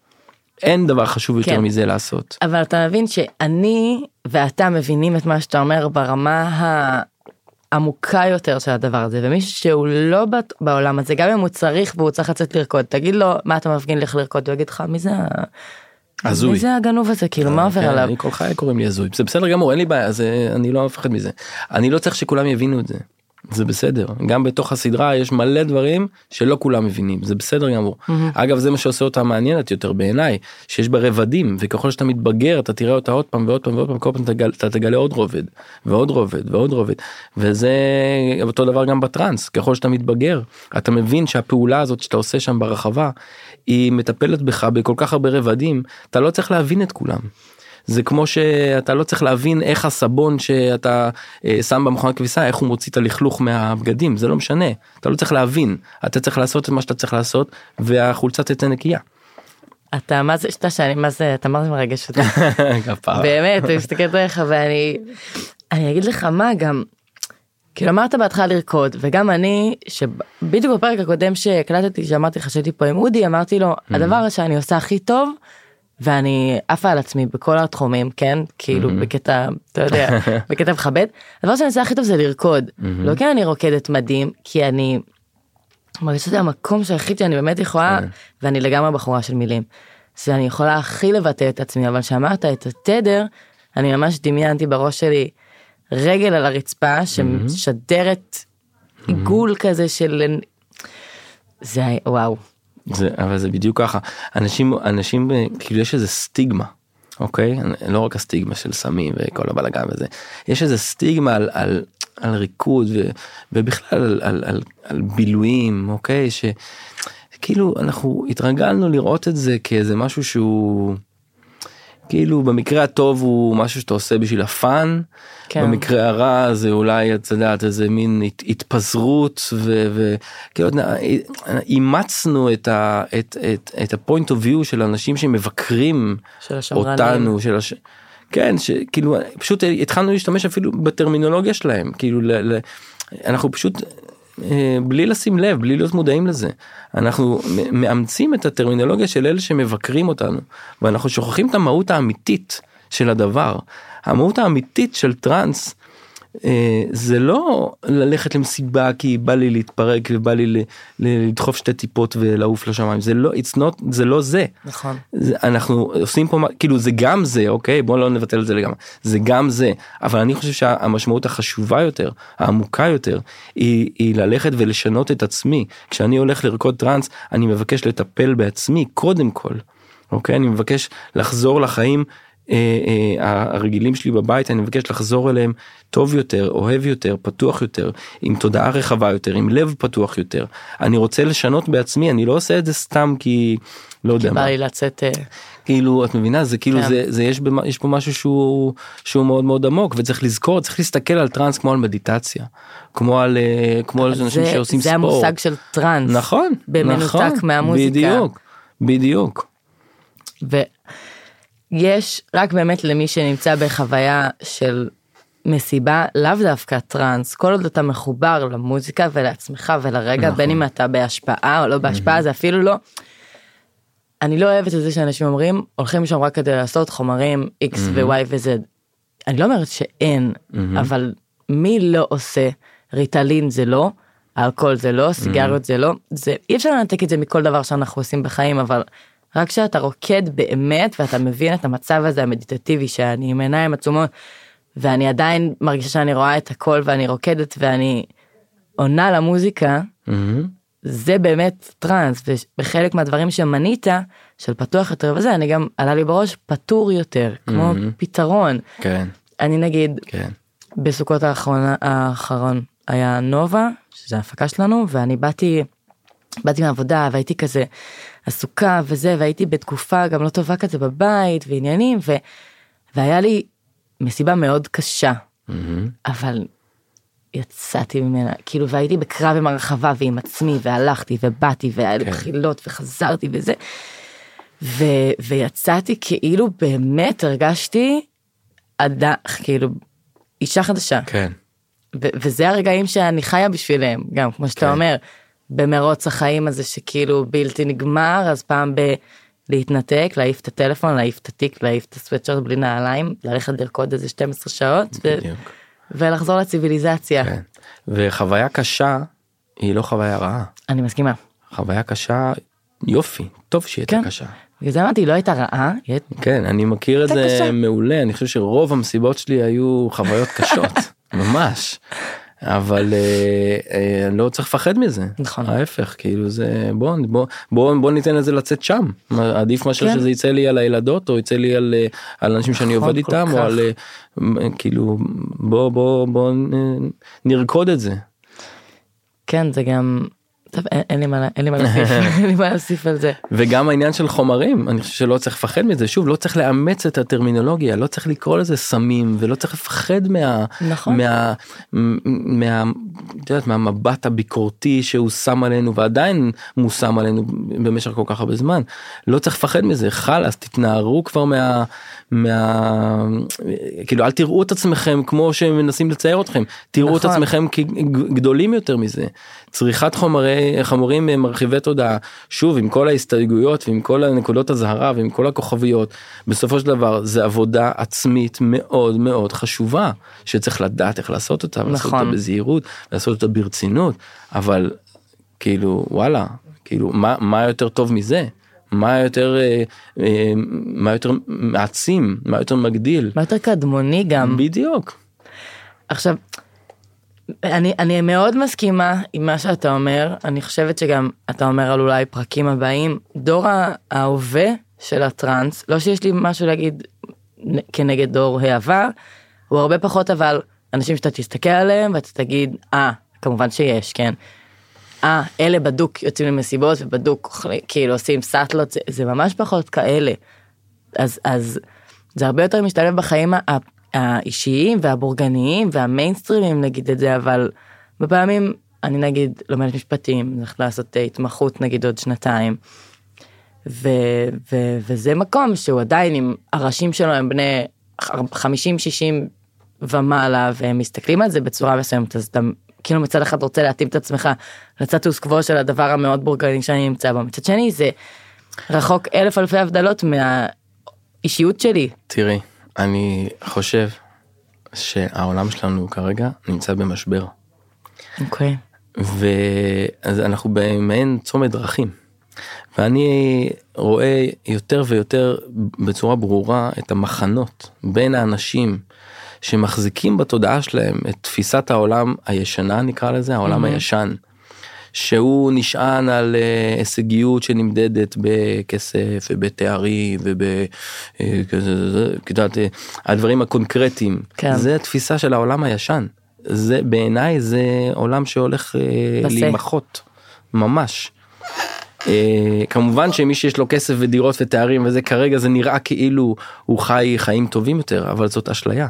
אין דבר חשוב יותר כן. מזה לעשות. אבל אתה מבין שאני ואתה מבינים את מה שאתה אומר ברמה העמוקה יותר של הדבר הזה ומישהו שהוא לא בעולם הזה גם אם הוא צריך והוא צריך לצאת לרקוד תגיד לו מה אתה מפגין לך לרקוד הוא יגיד לך מי זה הזוי. מי זה הגנוב הזה כאילו מה עובר כן, עליו. כל חיי קוראים לי הזוי זה בסדר גמור אין לי בעיה זה אני לא מפחד מזה אני לא צריך שכולם יבינו את זה. זה בסדר. גם בתוך הסדרה יש מלא דברים שלא כולם מבינים. זה בסדר גמור. אגב זה מה שעושה אותה מעניינת יותר בעיניי שיש בה רבדים וככל שאתה מתבגר אתה תראה אותה עוד פעם ועוד פעם ועוד פעם כל פעם תגל, אתה תגלה עוד רובד ועוד רובד ועוד רובד. וזה אותו דבר גם בטראנס. ככל שאתה מתבגר אתה מבין שהפעולה הזאת שאתה עושה שם ברחבה היא מטפלת בך בכל כך הרבה רבדים אתה לא צריך להבין את כולם. זה כמו שאתה לא צריך להבין איך הסבון שאתה אה, שם במכונת כביסה איך הוא מוציא את הלכלוך מהבגדים זה לא משנה אתה לא צריך להבין אתה צריך לעשות את מה שאתה צריך לעשות והחולצה תצא נקייה. אתה מה זה שאתה שאני מה זה אתה מה זה מרגש אותי. *laughs* באמת אני מסתכלת עליך ואני אני אגיד לך מה גם. כאילו אמרת בהתחלה לרקוד וגם אני שבדיוק בפרק הקודם שהקלטתי שאמרתי לך שהייתי פה עם אודי אמרתי לו הדבר שאני עושה הכי טוב ואני עפה על עצמי בכל התחומים כן? כאילו בקטע אתה יודע *laughs* בקטע מכבד. הדבר שאני עושה הכי טוב זה לרקוד. לא כי אני רוקדת מדהים כי אני מרגישה שזה המקום שהיחיד שאני באמת יכולה ואני לגמרי בחורה של מילים. זה אני יכולה הכי לבטא את עצמי אבל שאמרת את התדר אני ממש דמיינתי בראש שלי רגל על הרצפה שמשדרת עיגול כזה של זה וואו זה אבל זה בדיוק ככה אנשים אנשים כאילו יש איזה סטיגמה אוקיי? לא רק הסטיגמה של סמים וכל הבלאגן וזה, יש איזה סטיגמה על, על, על ריקוד ו, ובכלל על, על, על, על בילויים, אוקיי? שכאילו אנחנו התרגלנו לראות את זה כאיזה משהו שהוא... כאילו במקרה הטוב הוא משהו שאתה עושה בשביל ה fun, כן. במקרה הרע זה אולי את יודעת איזה מין הת, התפזרות וכאילו אימצנו את ה... את, את, את ה point of view של אנשים שמבקרים של. אותנו, של הש... כן, שכאילו פשוט התחלנו להשתמש אפילו בטרמינולוגיה שלהם, כאילו ל, ל, אנחנו פשוט בלי לשים לב, בלי להיות מודעים לזה. אנחנו מאמצים את הטרמינולוגיה של אלה שמבקרים אותנו, ואנחנו שוכחים את המהות האמיתית של הדבר. המהות האמיתית של טראנס אה, זה לא ללכת למסיבה כי בא לי להתפרק ובא לי לדחוף שתי טיפות ולעוף לשמיים. זה לא it's not זה לא זה. נכון. זה, אנחנו עושים פה כאילו זה גם זה אוקיי? בוא לא נבטל את זה לגמרי. זה גם זה. אבל אני חושב שהמשמעות החשובה יותר העמוקה יותר היא, היא ללכת ולשנות את עצמי. כשאני הולך לרקוד טראנס אני מבקש לטפל בעצמי קודם כל אוקיי? אני מבקש לחזור לחיים אה, אה, הרגילים שלי בבית אני מבקש לחזור אליהם טוב יותר אוהב יותר פתוח יותר עם תודעה רחבה יותר עם לב פתוח יותר אני רוצה לשנות בעצמי אני לא עושה את זה סתם כי לא יודע בא מה לי לצאת אה, כאילו את מבינה זה כאילו כן. זה זה יש במה- יש פה משהו שהוא שהוא מאוד מאוד עמוק וצריך לזכור צריך להסתכל על טראנס כמו על מדיטציה כמו על אה, כמו על אנשים זה, שעושים זה ספורט המושג של טראנס. נכון במנותק נכון, מהמוזיקה. בדיוק בדיוק ויש רק באמת למי שנמצא בחוויה של מסיבה לאו דווקא טראנס כל עוד אתה מחובר למוזיקה ולעצמך ולרגע נכון. בין אם אתה בהשפעה או לא בהשפעה זה אפילו לא. אני לא אוהבת את זה שאנשים אומרים הולכים שם רק כדי לעשות חומרים x ו-y ו-z. אני לא אומרת שאין אבל מי לא עושה ריטלין זה לא אלכוהול זה לא סיגריות זה לא זה אי אפשר לנתק את זה מכל דבר שאנחנו עושים בחיים אבל רק כשאתה רוקד באמת ואתה מבין את המצב הזה המדיטטיבי שאני עם עיניים עצומות ואני עדיין מרגישה שאני רואה את הכל ואני רוקדת ואני עונה למוזיקה מהמם. זה באמת טראנס ובחלק מהדברים שמנית של פתוח יותר וזה אני גם עלה לי בראש פטור יותר כמו פתרון. כן. אני נגיד כן. בסוכות האחרונה האחרון היה נובה שזה ההפקה שלנו ואני באתי באתי מהעבודה והייתי כזה עסוקה וזה והייתי בתקופה גם לא טובה כזה בבית ועניינים ו, והיה לי מסיבה מאוד קשה מהמם. אבל יצאתי ממנה כאילו והייתי בקרב עם הרחבה ועם עצמי והלכתי ובאתי והיה לי כן. בחילות וחזרתי וזה. ו, ויצאתי כאילו באמת הרגשתי אדם כאילו אישה חדשה כן ו- וזה הרגעים שאני חיה בשבילם גם כמו שאתה כן. אומר במרוץ החיים הזה שכאילו בלתי נגמר אז פעם ב... להתנתק להעיף את הטלפון להעיף את התיק להעיף את הסוואטשרט בלי נעליים ללכת לרקוד איזה 12 שעות ו-. ולחזור לציוויליזציה כן. וחוויה קשה היא לא חוויה רעה אני מסכימה. חוויה קשה יופי טוב שהיא הייתה כן. קשה. בגלל זה אמרתי היא לא הייתה רעה היא הייתה- כן אני מכיר את זה קשה. מעולה אני חושב שרוב המסיבות שלי היו חוויות קשות *laughs* ממש. אבל אה, אה, לא צריך לפחד מזה נכון. ההפך כאילו זה בוא בוא בוא בוא ניתן לזה לצאת שם עדיף מאשר כן. שזה יצא לי על הילדות או יצא לי על, אה, על אנשים שאני נכון, עובד איתם או כך. על אה, כאילו בוא בוא בוא נרקוד את זה כן זה גם טוב, אין, אין לי מה להוסיף *laughs* אין לי מה להוסיף על זה. וגם העניין של חומרים אני חושב שלא צריך לפחד מזה שוב לא צריך לאמץ את הטרמינולוגיה לא צריך לקרוא לזה סמים ולא צריך לפחד מה נכון. מה מה מה את יודעת, מהמבט הביקורתי שהוא שם עלינו ועדיין מושם עלינו במשך כל כך הרבה זמן לא צריך לפחד מזה חלאס תתנערו כבר מה מה כאילו אל תראו את עצמכם כמו שהם מנסים לצייר אתכם תראו את נכון. עצמכם כגדולים יותר מזה צריכת חומרי חומרים מרחיבי תודעה. שוב עם כל ההסתייגויות ועם כל הנקודות הזהרה ועם כל הכוכביות בסופו של דבר זה עבודה עצמית מאוד מאוד חשובה שצריך לדעת איך לעשות אותה לעשות נכון. אותה בזהירות לעשות אותה ברצינות אבל כאילו וואלה כאילו מה מה יותר טוב מזה? מה יותר אה, אה, מה יותר מעצים? מה יותר מגדיל? מה יותר קדמוני גם? בדיוק. עכשיו אני אני מאוד מסכימה עם מה שאתה אומר אני חושבת שגם אתה אומר על אולי פרקים הבאים דור ההווה של הטראנס לא שיש לי משהו להגיד כנגד דור העבר, הוא הרבה פחות אבל אנשים שאתה תסתכל עליהם ואתה תגיד, אה, כמובן שיש, כן. אה, אלה בדוק יוצאים למסיבות ובדוק כאילו עושים סאטלות, זה, זה ממש פחות כאלה. אז, אז זה הרבה יותר משתלב בחיים האישיים והבורגניים והמיינסטרימים נגיד את זה, אבל בפעמים אני נגיד לומדת משפטים, הולכת לעשות אה, התמחות נגיד עוד שנתיים. ו, ו, וזה מקום שהוא עדיין עם הראשים שלו הם בני 50-60 ומעלה והם מסתכלים על זה בצורה מסוימת אז אתה כאילו מצד אחד רוצה להתאים את עצמך לסטטוס קוו של הדבר המאוד בורגני שאני נמצא בו מצד שני זה רחוק אלף אלפי הבדלות מהאישיות שלי תראי, אני חושב שהעולם שלנו כרגע נמצא במשבר. אוקיי ואז אנחנו במעין צומת דרכים. ואני רואה יותר ויותר בצורה ברורה את המחנות בין האנשים שמחזיקים בתודעה שלהם את תפיסת העולם הישנה נקרא לזה העולם הישן. שהוא נשען על אה, הישגיות שנמדדת בכסף ובתארים ובכזה, את יודעת, אה, הדברים הקונקרטיים. כן. זה תפיסה של העולם הישן. זה בעיניי זה עולם שהולך אה. להימחות ממש. אה, כמובן שמי שיש לו כסף ודירות ותארים וזה כרגע זה נראה כאילו הוא חי חיים טובים יותר אבל זאת אשליה.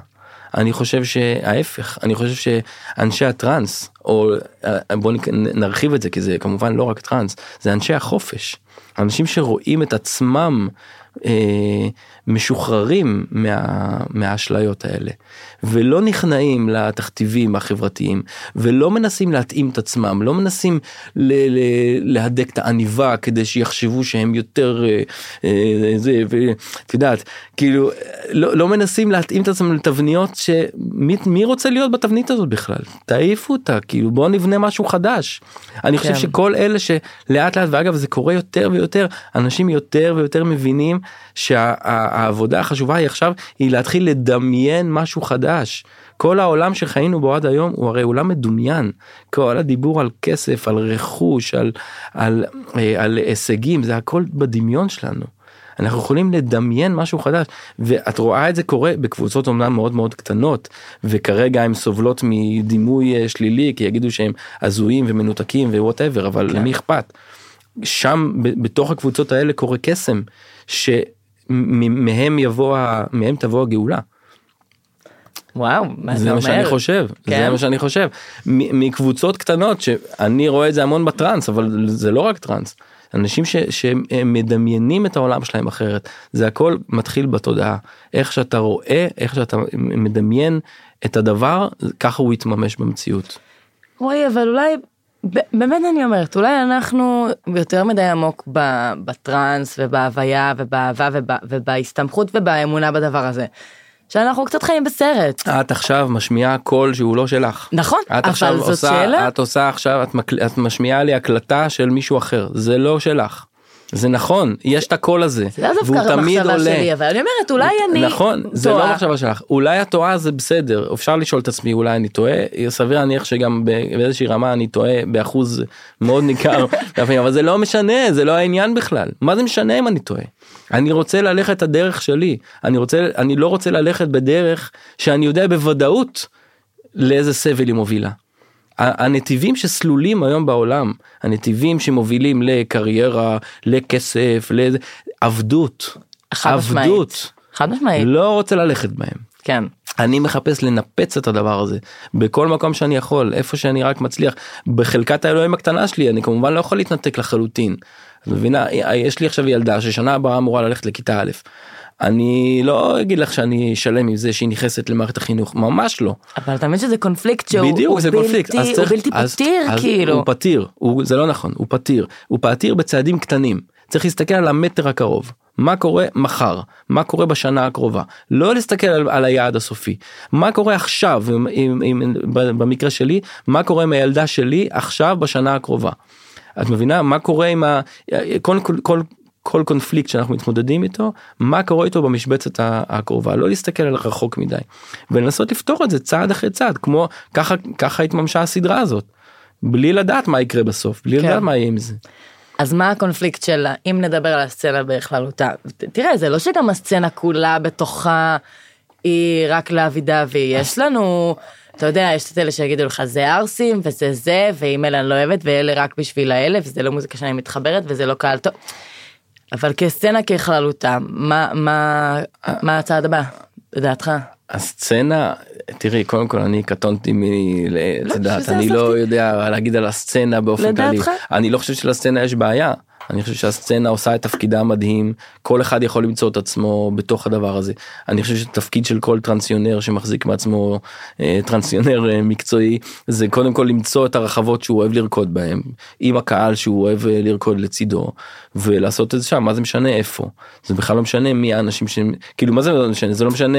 אני חושב שההפך אני חושב שאנשי הטראנס או אה, בוא נרחיב את זה כי זה כמובן לא רק טראנס זה אנשי החופש. אנשים שרואים את עצמם אה, משוחררים מה, מהאשליות האלה ולא נכנעים לתכתיבים החברתיים ולא מנסים להתאים את עצמם לא מנסים ל- ל- להדק את העניבה כדי שיחשבו שהם יותר אה, אה, זה ואת יודעת כאילו לא, לא מנסים להתאים את עצמם לתבניות שמי מי רוצה להיות בתבנית הזאת בכלל תעיפו אותה כאילו בוא נבנה משהו חדש. אני חושב כן. שכל אלה שלאט לאט ואגב זה קורה יותר ויותר אנשים יותר ויותר מבינים שהעבודה החשובה היא עכשיו היא להתחיל לדמיין משהו חדש. כל העולם שחיינו בו עד היום הוא הרי עולם מדומיין. כל הדיבור על כסף, על רכוש, על, על, אה, על הישגים, זה הכל בדמיון שלנו. אנחנו יכולים לדמיין משהו חדש ואת רואה את זה קורה בקבוצות אומנם מאוד מאוד קטנות וכרגע הן סובלות מדימוי אה, שלילי כי יגידו שהם הזויים ומנותקים ו whatever אבל כן. למי אכפת. שם בתוך הקבוצות האלה קורה קסם שמהם יבוא מהם תבוא הגאולה. וואו מה זה אתה מה שאני אומר? חושב זה כן? מה שאני חושב מ- מקבוצות קטנות שאני רואה את זה המון בטראנס אבל זה לא רק טראנס. אנשים ש, שמדמיינים את העולם שלהם אחרת זה הכל מתחיל בתודעה איך שאתה רואה איך שאתה מדמיין את הדבר ככה הוא יתממש במציאות. רועי אבל אולי באמת אני אומרת אולי אנחנו יותר מדי עמוק בטראנס ובהוויה ובאהבה וב- ובהסתמכות ובאמונה בדבר הזה. שאנחנו קצת חיים בסרט. את עכשיו משמיעה קול שהוא לא שלך. נכון, את אבל עכשיו זאת עושה, שאלה. את עושה עכשיו, את, מקל, את משמיעה לי הקלטה של מישהו אחר, זה לא שלך. זה נכון, יש את הקול הזה, זה לא דווקא המחשבה. שלי אבל אני אומרת אולי אני נכון, זה טועה. לא מחשבה שלך, אולי את טועה זה בסדר, אפשר לשאול את עצמי אולי אני טועה, סביר להניח שגם באיזושהי רמה אני טועה באחוז מאוד ניכר, *laughs* אבל זה לא משנה, זה לא העניין בכלל, מה זה משנה אם אני טועה? אני רוצה ללכת את הדרך שלי, אני רוצה, אני לא רוצה ללכת בדרך שאני יודע בוודאות לאיזה סבל היא מובילה. הנתיבים שסלולים היום בעולם, הנתיבים שמובילים לקריירה, לכסף, לאיזה, עבדות, חד משמעית. לא רוצה ללכת בהם. כן. אני מחפש לנפץ את הדבר הזה בכל מקום שאני יכול איפה שאני רק מצליח בחלקת האלוהים הקטנה שלי אני כמובן לא יכול להתנתק לחלוטין. מבינה יש לי עכשיו ילדה ששנה הבאה אמורה ללכת לכיתה א'. אני לא אגיד לך שאני שלם עם זה שהיא נכנסת למערכת החינוך ממש לא. אבל אתה מבין שזה קונפליקט שהוא בדיוק הוא זה בלתי, קונפליקט. הוא בלתי אז- פתיר אז כאילו. הוא פתיר הוא זה לא נכון הוא פתיר. הוא פתיר בצעדים קטנים. צריך להסתכל על המטר הקרוב. מה קורה מחר? מה קורה בשנה הקרובה? לא להסתכל על, על היעד הסופי. מה קורה עכשיו עם, עם, עם, במקרה שלי? מה קורה עם הילדה שלי עכשיו בשנה הקרובה. את מבינה? מה קורה עם ה... כל, כל, כל, כל קונפליקט שאנחנו מתמודדים איתו מה קורה איתו במשבצת הקרובה לא להסתכל על רחוק מדי ולנסות לפתור את זה צעד אחרי צעד כמו ככה ככה התממשה הסדרה הזאת. בלי לדעת מה יקרה בסוף בלי כן. לדעת מה יהיה עם זה. אז מה הקונפליקט שלה, אם נדבר על הסצנה בכללותה? תראה, זה לא שגם הסצנה כולה בתוכה היא רק לאבי דווי, יש לנו, אתה יודע, יש את אלה שיגידו לך זה ערסים וזה זה, ואם אלה אני לא אוהבת, ואלה רק בשביל האלה, וזה לא מוזיקה שאני מתחברת, וזה לא קהל טוב. אבל כסצנה ככללותה, מה, מה, מה הצעד הבא, לדעתך? הסצנה תראי קודם כל אני קטונתי מ... את יודעת שזה אני. לא יודע להגיד על הסצנה באופן כללי לדעתך? אני לא חושב שלסצנה יש בעיה אני חושב שהסצנה עושה את תפקידה מדהים כל אחד יכול למצוא את עצמו בתוך הדבר הזה. אני חושב שתפקיד של כל טרנסיונר שמחזיק מעצמו אה, טרנסיונר אה, מקצועי זה קודם כל למצוא את הרחבות שהוא אוהב לרקוד בהם עם הקהל שהוא אוהב אה, לרקוד לצידו ולעשות את זה שם. מה זה משנה איפה? זה בכלל לא משנה מי האנשים שהם כאילו מה זה לא משנה? זה לא משנה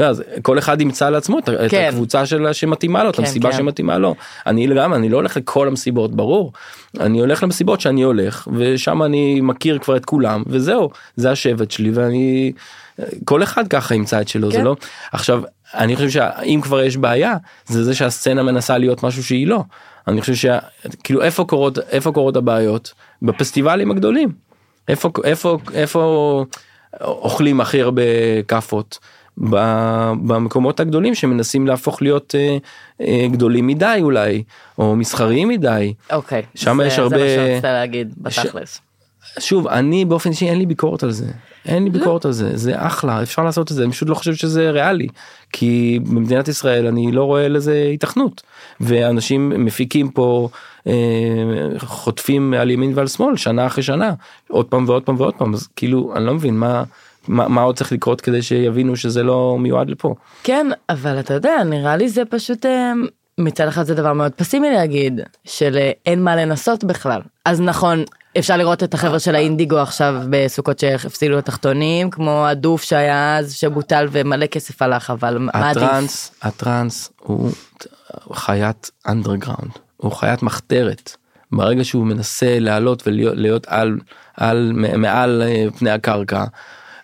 יודע, כל אחד ימצא לעצמו את, את כן. הקבוצה של שמתאימה לו את כן, המסיבה כן. שמתאימה לו. אני גם אני לא הולך לכל המסיבות ברור אני הולך למסיבות שאני הולך ושם אני מכיר כבר את כולם וזהו זה השבט שלי ואני כל אחד ככה ימצא את שלו זה כן. לא? עכשיו אני חושב שאם כבר יש בעיה זה זה שהסצנה מנסה להיות משהו שהיא לא. אני חושב שכאילו איפה קורות איפה קורות הבעיות? בפסטיבלים הגדולים. איפה איפה איפה אוכלים הכי הרבה כאפות במקומות הגדולים שמנסים להפוך להיות אה, אה, גדולים מדי אולי או מסחריים מדי. אוקיי. שם זה- יש זה הרבה- מה שרצית להגיד, בתכלס. שוב אני באופן אישי אין לי ביקורת על זה. אין לי ביקורת על זה זה אחלה אפשר לעשות את זה אני פשוט לא חושב שזה ריאלי. כי במדינת ישראל אני לא רואה לזה היתכנות ואנשים מפיקים פה אה, חוטפים על ימין ועל שמאל שנה אחרי שנה. עוד פעם ועוד פעם ועוד פעם. אז כאילו אני לא מבין מה מה, מה עוד צריך לקרות כדי שיבינו שזה לא מיועד לפה. כן, אבל אתה יודע, נראה לי זה פשוט, אה, מצד אחד זה דבר מאוד פסימי להגיד, של אה, אין מה לנסות בכלל. אז נכון, אפשר לראות את החבר'ה של האינדיגו עכשיו בסוכות שהפסילו לתחתונים, כמו הדוף שהיה אז, שבוטל ומלא כסף הלך, אבל מה עדיף? הטראנס הטראנס הוא חיית אנדרגראונד הוא חיית מחתרת ברגע שהוא מנסה לעלות ולהיות להיות על על מעל אה, פני הקרקע.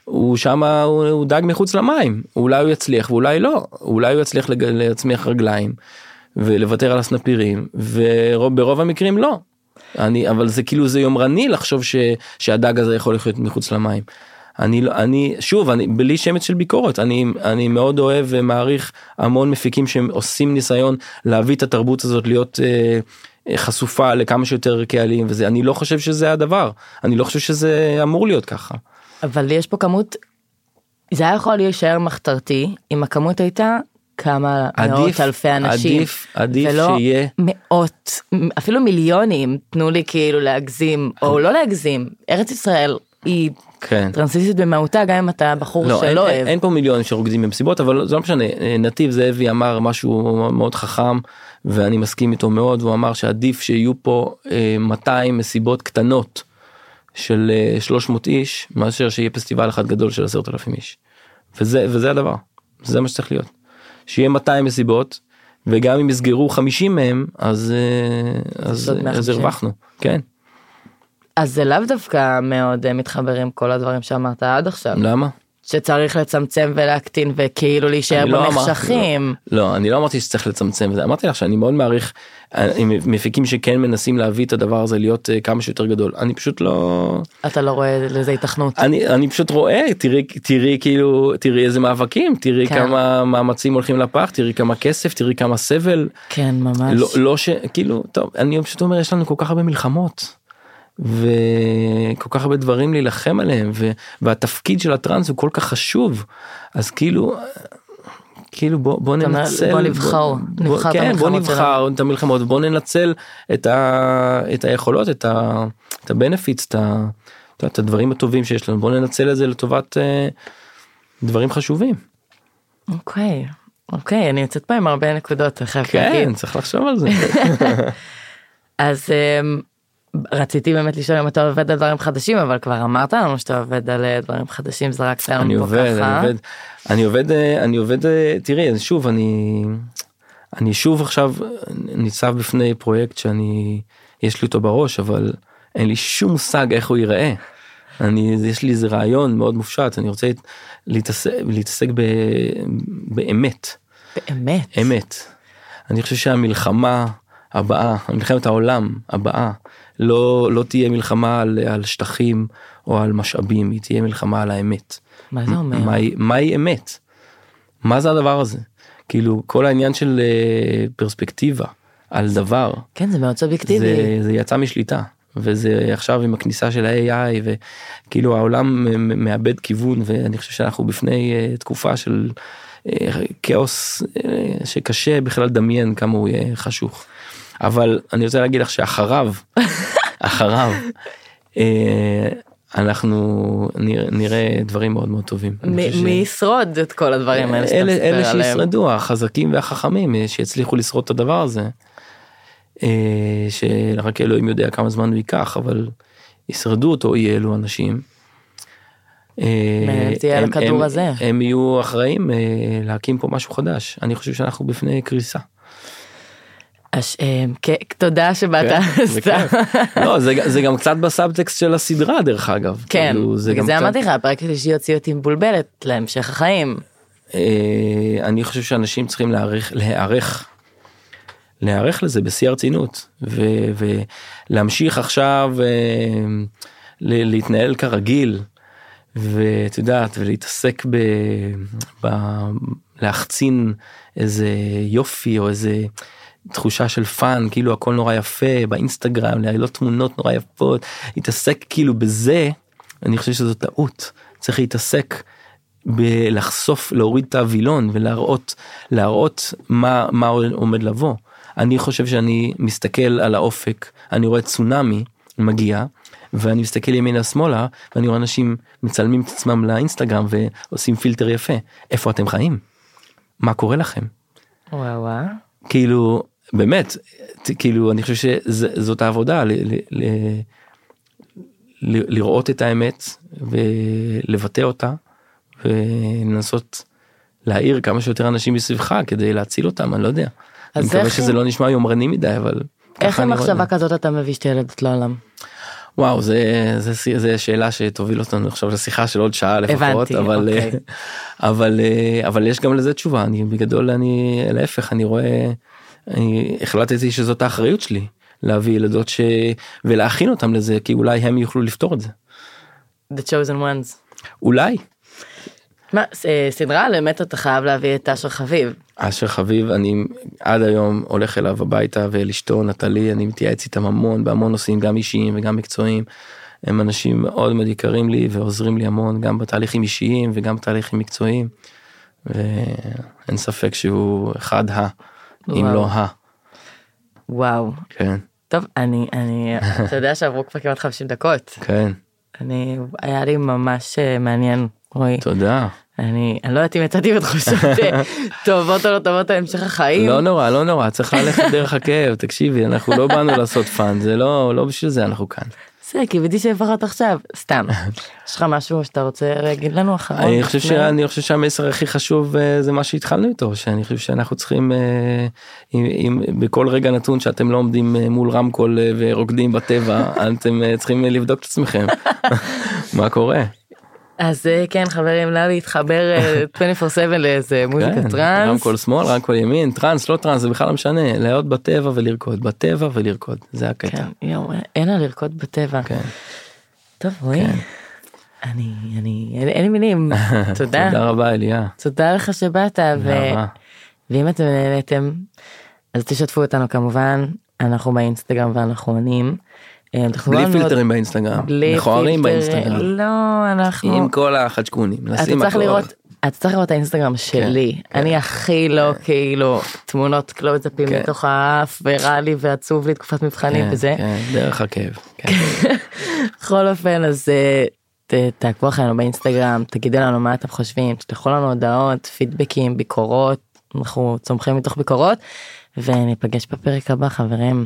הוא שם הוא, הוא דג מחוץ למים אולי הוא יצליח ואולי לא אולי הוא יצליח לג- להצמיח רגליים ולוותר על הסנפירים וברוב המקרים לא. אני אבל זה כאילו זה יומרני לחשוב ש, שהדג הזה יכול לחיות מחוץ למים. אני לא אני שוב אני בלי שמץ של ביקורת אני אני מאוד אוהב ומעריך המון מפיקים שעושים ניסיון להביא את התרבות הזאת להיות אה, אה, חשופה לכמה שיותר קהלים וזה אני לא חושב שזה הדבר אני לא חושב שזה אמור להיות ככה. אבל יש פה כמות, זה היה יכול להישאר מחתרתי, אם הכמות הייתה כמה מאות עדיף- אלפי אנשים. עדיף- עדיף ולא שיהיה- מאות, אפילו מיליונים, תנו לי כאילו להגזים, או לא להגזים, ארץ ישראל היא כן. טרנסיסטית במהותה, גם אם אתה בחור לא, אין, שלא אין, אוהב. אין פה מיליונים שרוקדים במסיבות אבל זה לא משנה אה, נתיב זאבי אמר משהו מאוד חכם ואני מסכים איתו מאוד והוא אמר שעדיף שיהיו פה אה, 200 מסיבות קטנות של אה, 300 איש מאשר שיהיה פסטיבל אחד גדול של 10,000 איש. וזה וזה הדבר זה מה שצריך להיות. שיהיה 200 מסיבות וגם אם יסגרו 50 מהם אז אה, אז, אז 150. הרווחנו כן אז זה לאו דווקא מאוד אה, מתחבר עם כל הדברים שאמרת עד עכשיו, למה? שצריך לצמצם ולהקטין וכאילו להישאר לא במחשכים. לא, לא, אני לא אמרתי שצריך לצמצם, זה. אמרתי לך שאני מאוד מעריך אה, מפיקים שכן מנסים להביא את הדבר הזה להיות אה, כמה שיותר גדול. אני פשוט לא... אתה לא רואה לזה התכנות. אני, אני פשוט רואה, תראי, תראי כאילו, תראי איזה מאבקים, תראי כן. כמה מאמצים הולכים לפח, תראי כמה כסף, תראי כמה סבל. כן, ממש. לא, לא ש... כאילו, טוב, אני פשוט אומר, יש לנו כל כך הרבה מלחמות. וכל כך הרבה דברים להילחם עליהם ו... והתפקיד של הטראנס הוא כל כך חשוב אז כאילו כאילו בוא בוא ננצל בוא נבחר, נבחר את כן, בוא נבחר את המלחמות בוא ננצל את, ה... את היכולות את, ה... את הבנפיץ את, ה... את, הדברים הטובים שיש לנו בוא ננצל את זה לטובת אה, דברים חשובים. אוקיי, אוקיי, אני יוצאת פה עם הרבה נקודות, כן להגיד. צריך לחשוב על זה. *laughs* אז אמ, רציתי באמת לשאול אם אתה עובד על דברים חדשים, אבל כבר אמרת לנו שאתה עובד על אה, דברים חדשים, זרקת לנו אני פה עובד, ככה. אני עובד, אני עובד, אה, אני עובד, אה, תראי, שוב, אני, אני שוב עכשיו ניצב בפני פרויקט שאני, יש לי אותו בראש, אבל אין לי שום מושג איך הוא ייראה. אני, יש לי איזה רעיון מאוד מופשט, אני רוצה להתעסק, להתעסק ב, באמת, באמת. אמת. אני חושב שהמלחמה הבאה, מלחמת העולם הבאה, לא, לא תהיה מלחמה על, על שטחים או על משאבים, היא תהיה מלחמה על האמת. מה זה אומר? מהי, מהי אמת? מה זה הדבר הזה? כאילו כל העניין של אה, פרספקטיבה על דבר, כן, זה מאוד סובייקטיבי. זה, זה יצא משליטה. וזה עכשיו עם הכניסה של ה-AI וכאילו העולם מאבד כיוון ואני חושב שאנחנו בפני uh, תקופה של uh, כאוס uh, שקשה בכלל לדמיין כמה הוא יהיה חשוך. אבל אני רוצה להגיד לך שאחריו, *laughs* אחריו, uh, אנחנו נראה, דברים מאוד מאוד טובים. מי ישרוד את כל הדברים האלה שאתה אלה, אלה מספר עליהם? שישרדו החזקים והחכמים אה, שיצליחו לשרוד את הדבר הזה. אה, שרק אלוהים יודע כמה זמן הוא ייקח אבל ישרדו אותו יהיה אלו אנשים. אה, תהיה על הכדור הזה. הם יהיו אחראים אה, להקים פה משהו חדש אני חושב שאנחנו בפני קריסה. אה, כן, תודה שבאת. כן. *laughs* לא זה, גם קצת בסאבטקסט של הסדרה דרך אגב. כן, כאילו, בגלל זה אמרתי לך, הפרק השלישי יוציא אותי מבולבלת להמשך החיים. אה, אני חושב שאנשים צריכים להיערך, להיערך לזה בשיא הרצינות ולהמשיך עכשיו אה, להתנהל כרגיל ואת יודעת ולהתעסק ב, ב... להחצין איזה יופי או איזה תחושה של fun כאילו הכל נורא יפה באינסטגרם להעלות תמונות נורא יפות להתעסק כאילו בזה אני חושב שזו טעות צריך להתעסק בלחשוף להוריד את הווילון ולהראות להראות מה מה עומד לבוא. אני חושב שאני מסתכל על האופק אני רואה צונאמי מגיע ואני מסתכל ימינה שמאלה ואני רואה אנשים מצלמים את עצמם לאינסטגרם ועושים פילטר יפה איפה אתם חיים מה קורה לכם וואו וואו. כאילו באמת כאילו אני חושב שזאת העבודה ל, ל, ל, ל, לראות את האמת ולבטא אותה ולנסות להעיר כמה שיותר אנשים מסביבך כדי להציל אותם אני לא יודע. אני מקווה שזה לא נשמע יומרני מדי אבל. איך עם מחשבה זה. כזאת אתה מביא שתי ילדות לעולם? וואו זה זה זה שאלה שתוביל אותנו עכשיו לשיחה של עוד שעה לפחות הבנתי, אבל אוקיי. *laughs* אבל אבל יש גם לזה תשובה אני בגדול אני להפך אני רואה אני החלטתי שזאת האחריות שלי להביא ילדות ש... ולהכין אותם לזה כי אולי הם יוכלו לפתור את זה The chosen ones. אולי מה, אה, סדרה באמת אתה חייב להביא את אשר חביב. אשר חביב אני עד היום הולך אליו הביתה ואל אשתו נטלי אני מתייעץ איתם המון בהמון נושאים גם אישיים וגם מקצועיים. הם אנשים מאוד מאוד יקרים לי ועוזרים לי המון גם בתהליכים אישיים וגם בתהליכים מקצועיים. ואין ספק שהוא אחד ה אם וואו. לא ה. וואו. כן טוב, אני, אני, אתה יודע שעברו כבר כמעט 50 דקות. כן אני, היה לי ממש אה, מעניין, רועי. תודה. אני, אני לא יודעת אם יצאתי בתחושות אה, *laughs* טובות או לא טובות על המשך החיים. לא נורא לא נורא צריך ללכת דרך הכאב תקשיבי אנחנו לא באנו לעשות fun זה לא לא בשביל זה אנחנו כאן. בסדר, קיוויתי שלפחות עכשיו, סתם. יש לך משהו שאתה רוצה להגיד לנו אחרון? אני חושב? שאני חושב שהמסר הכי חשוב אה, זה מה שהתחלנו איתו שאני חושב שאנחנו צריכים אה, אם, בכל רגע נתון שאתם לא עומדים אה, מול רמקול ורוקדים בטבע *laughs* אתם צריכים לבדוק את עצמכם *laughs* מה קורה. אז אה, כן חברים, נא להתחבר אה, *laughs* 24/7 לאיזה מוזיקה כן, טראנס. רמקול שמאל רמקול ימין טראנס לא טראנס זה בכלל לא משנה להיות בטבע ולרקוד בטבע ולרקוד זה הקטע. כן, יואו, אין לה לרקוד בטבע. כן. טוב רועי, אני, אני, אין- אין לי מילים. *laughs* תודה. תודה רבה אליה. תודה לך שבאת. ו-. ואם אתם נהניתם אז תשתפו אותנו כמובן אנחנו באינסטגרם ואנחנו עונים. אה, בלי פילטרים באינסטגרם מכוערים. באינסטגרם לא אנחנו עם כל החדשקונים צריך הכל. אתה צריך לראות את האינסטגרם שלי כן. אני הכי לא כאילו תמונות קלוזאפים כן. מתוך האף ורע לי ועצוב לי תקופת מבחנים כן, וזה כן, דרך הכאב. כן. *laughs* בכל אופן אז אה, תעקבו אחרינו באינסטגרם תגידו לנו מה אתם חושבים תשלחו לנו הודעות פידבקים ביקורות אנחנו צומחים מתוך ביקורות וניפגש בפרק הבא חברים.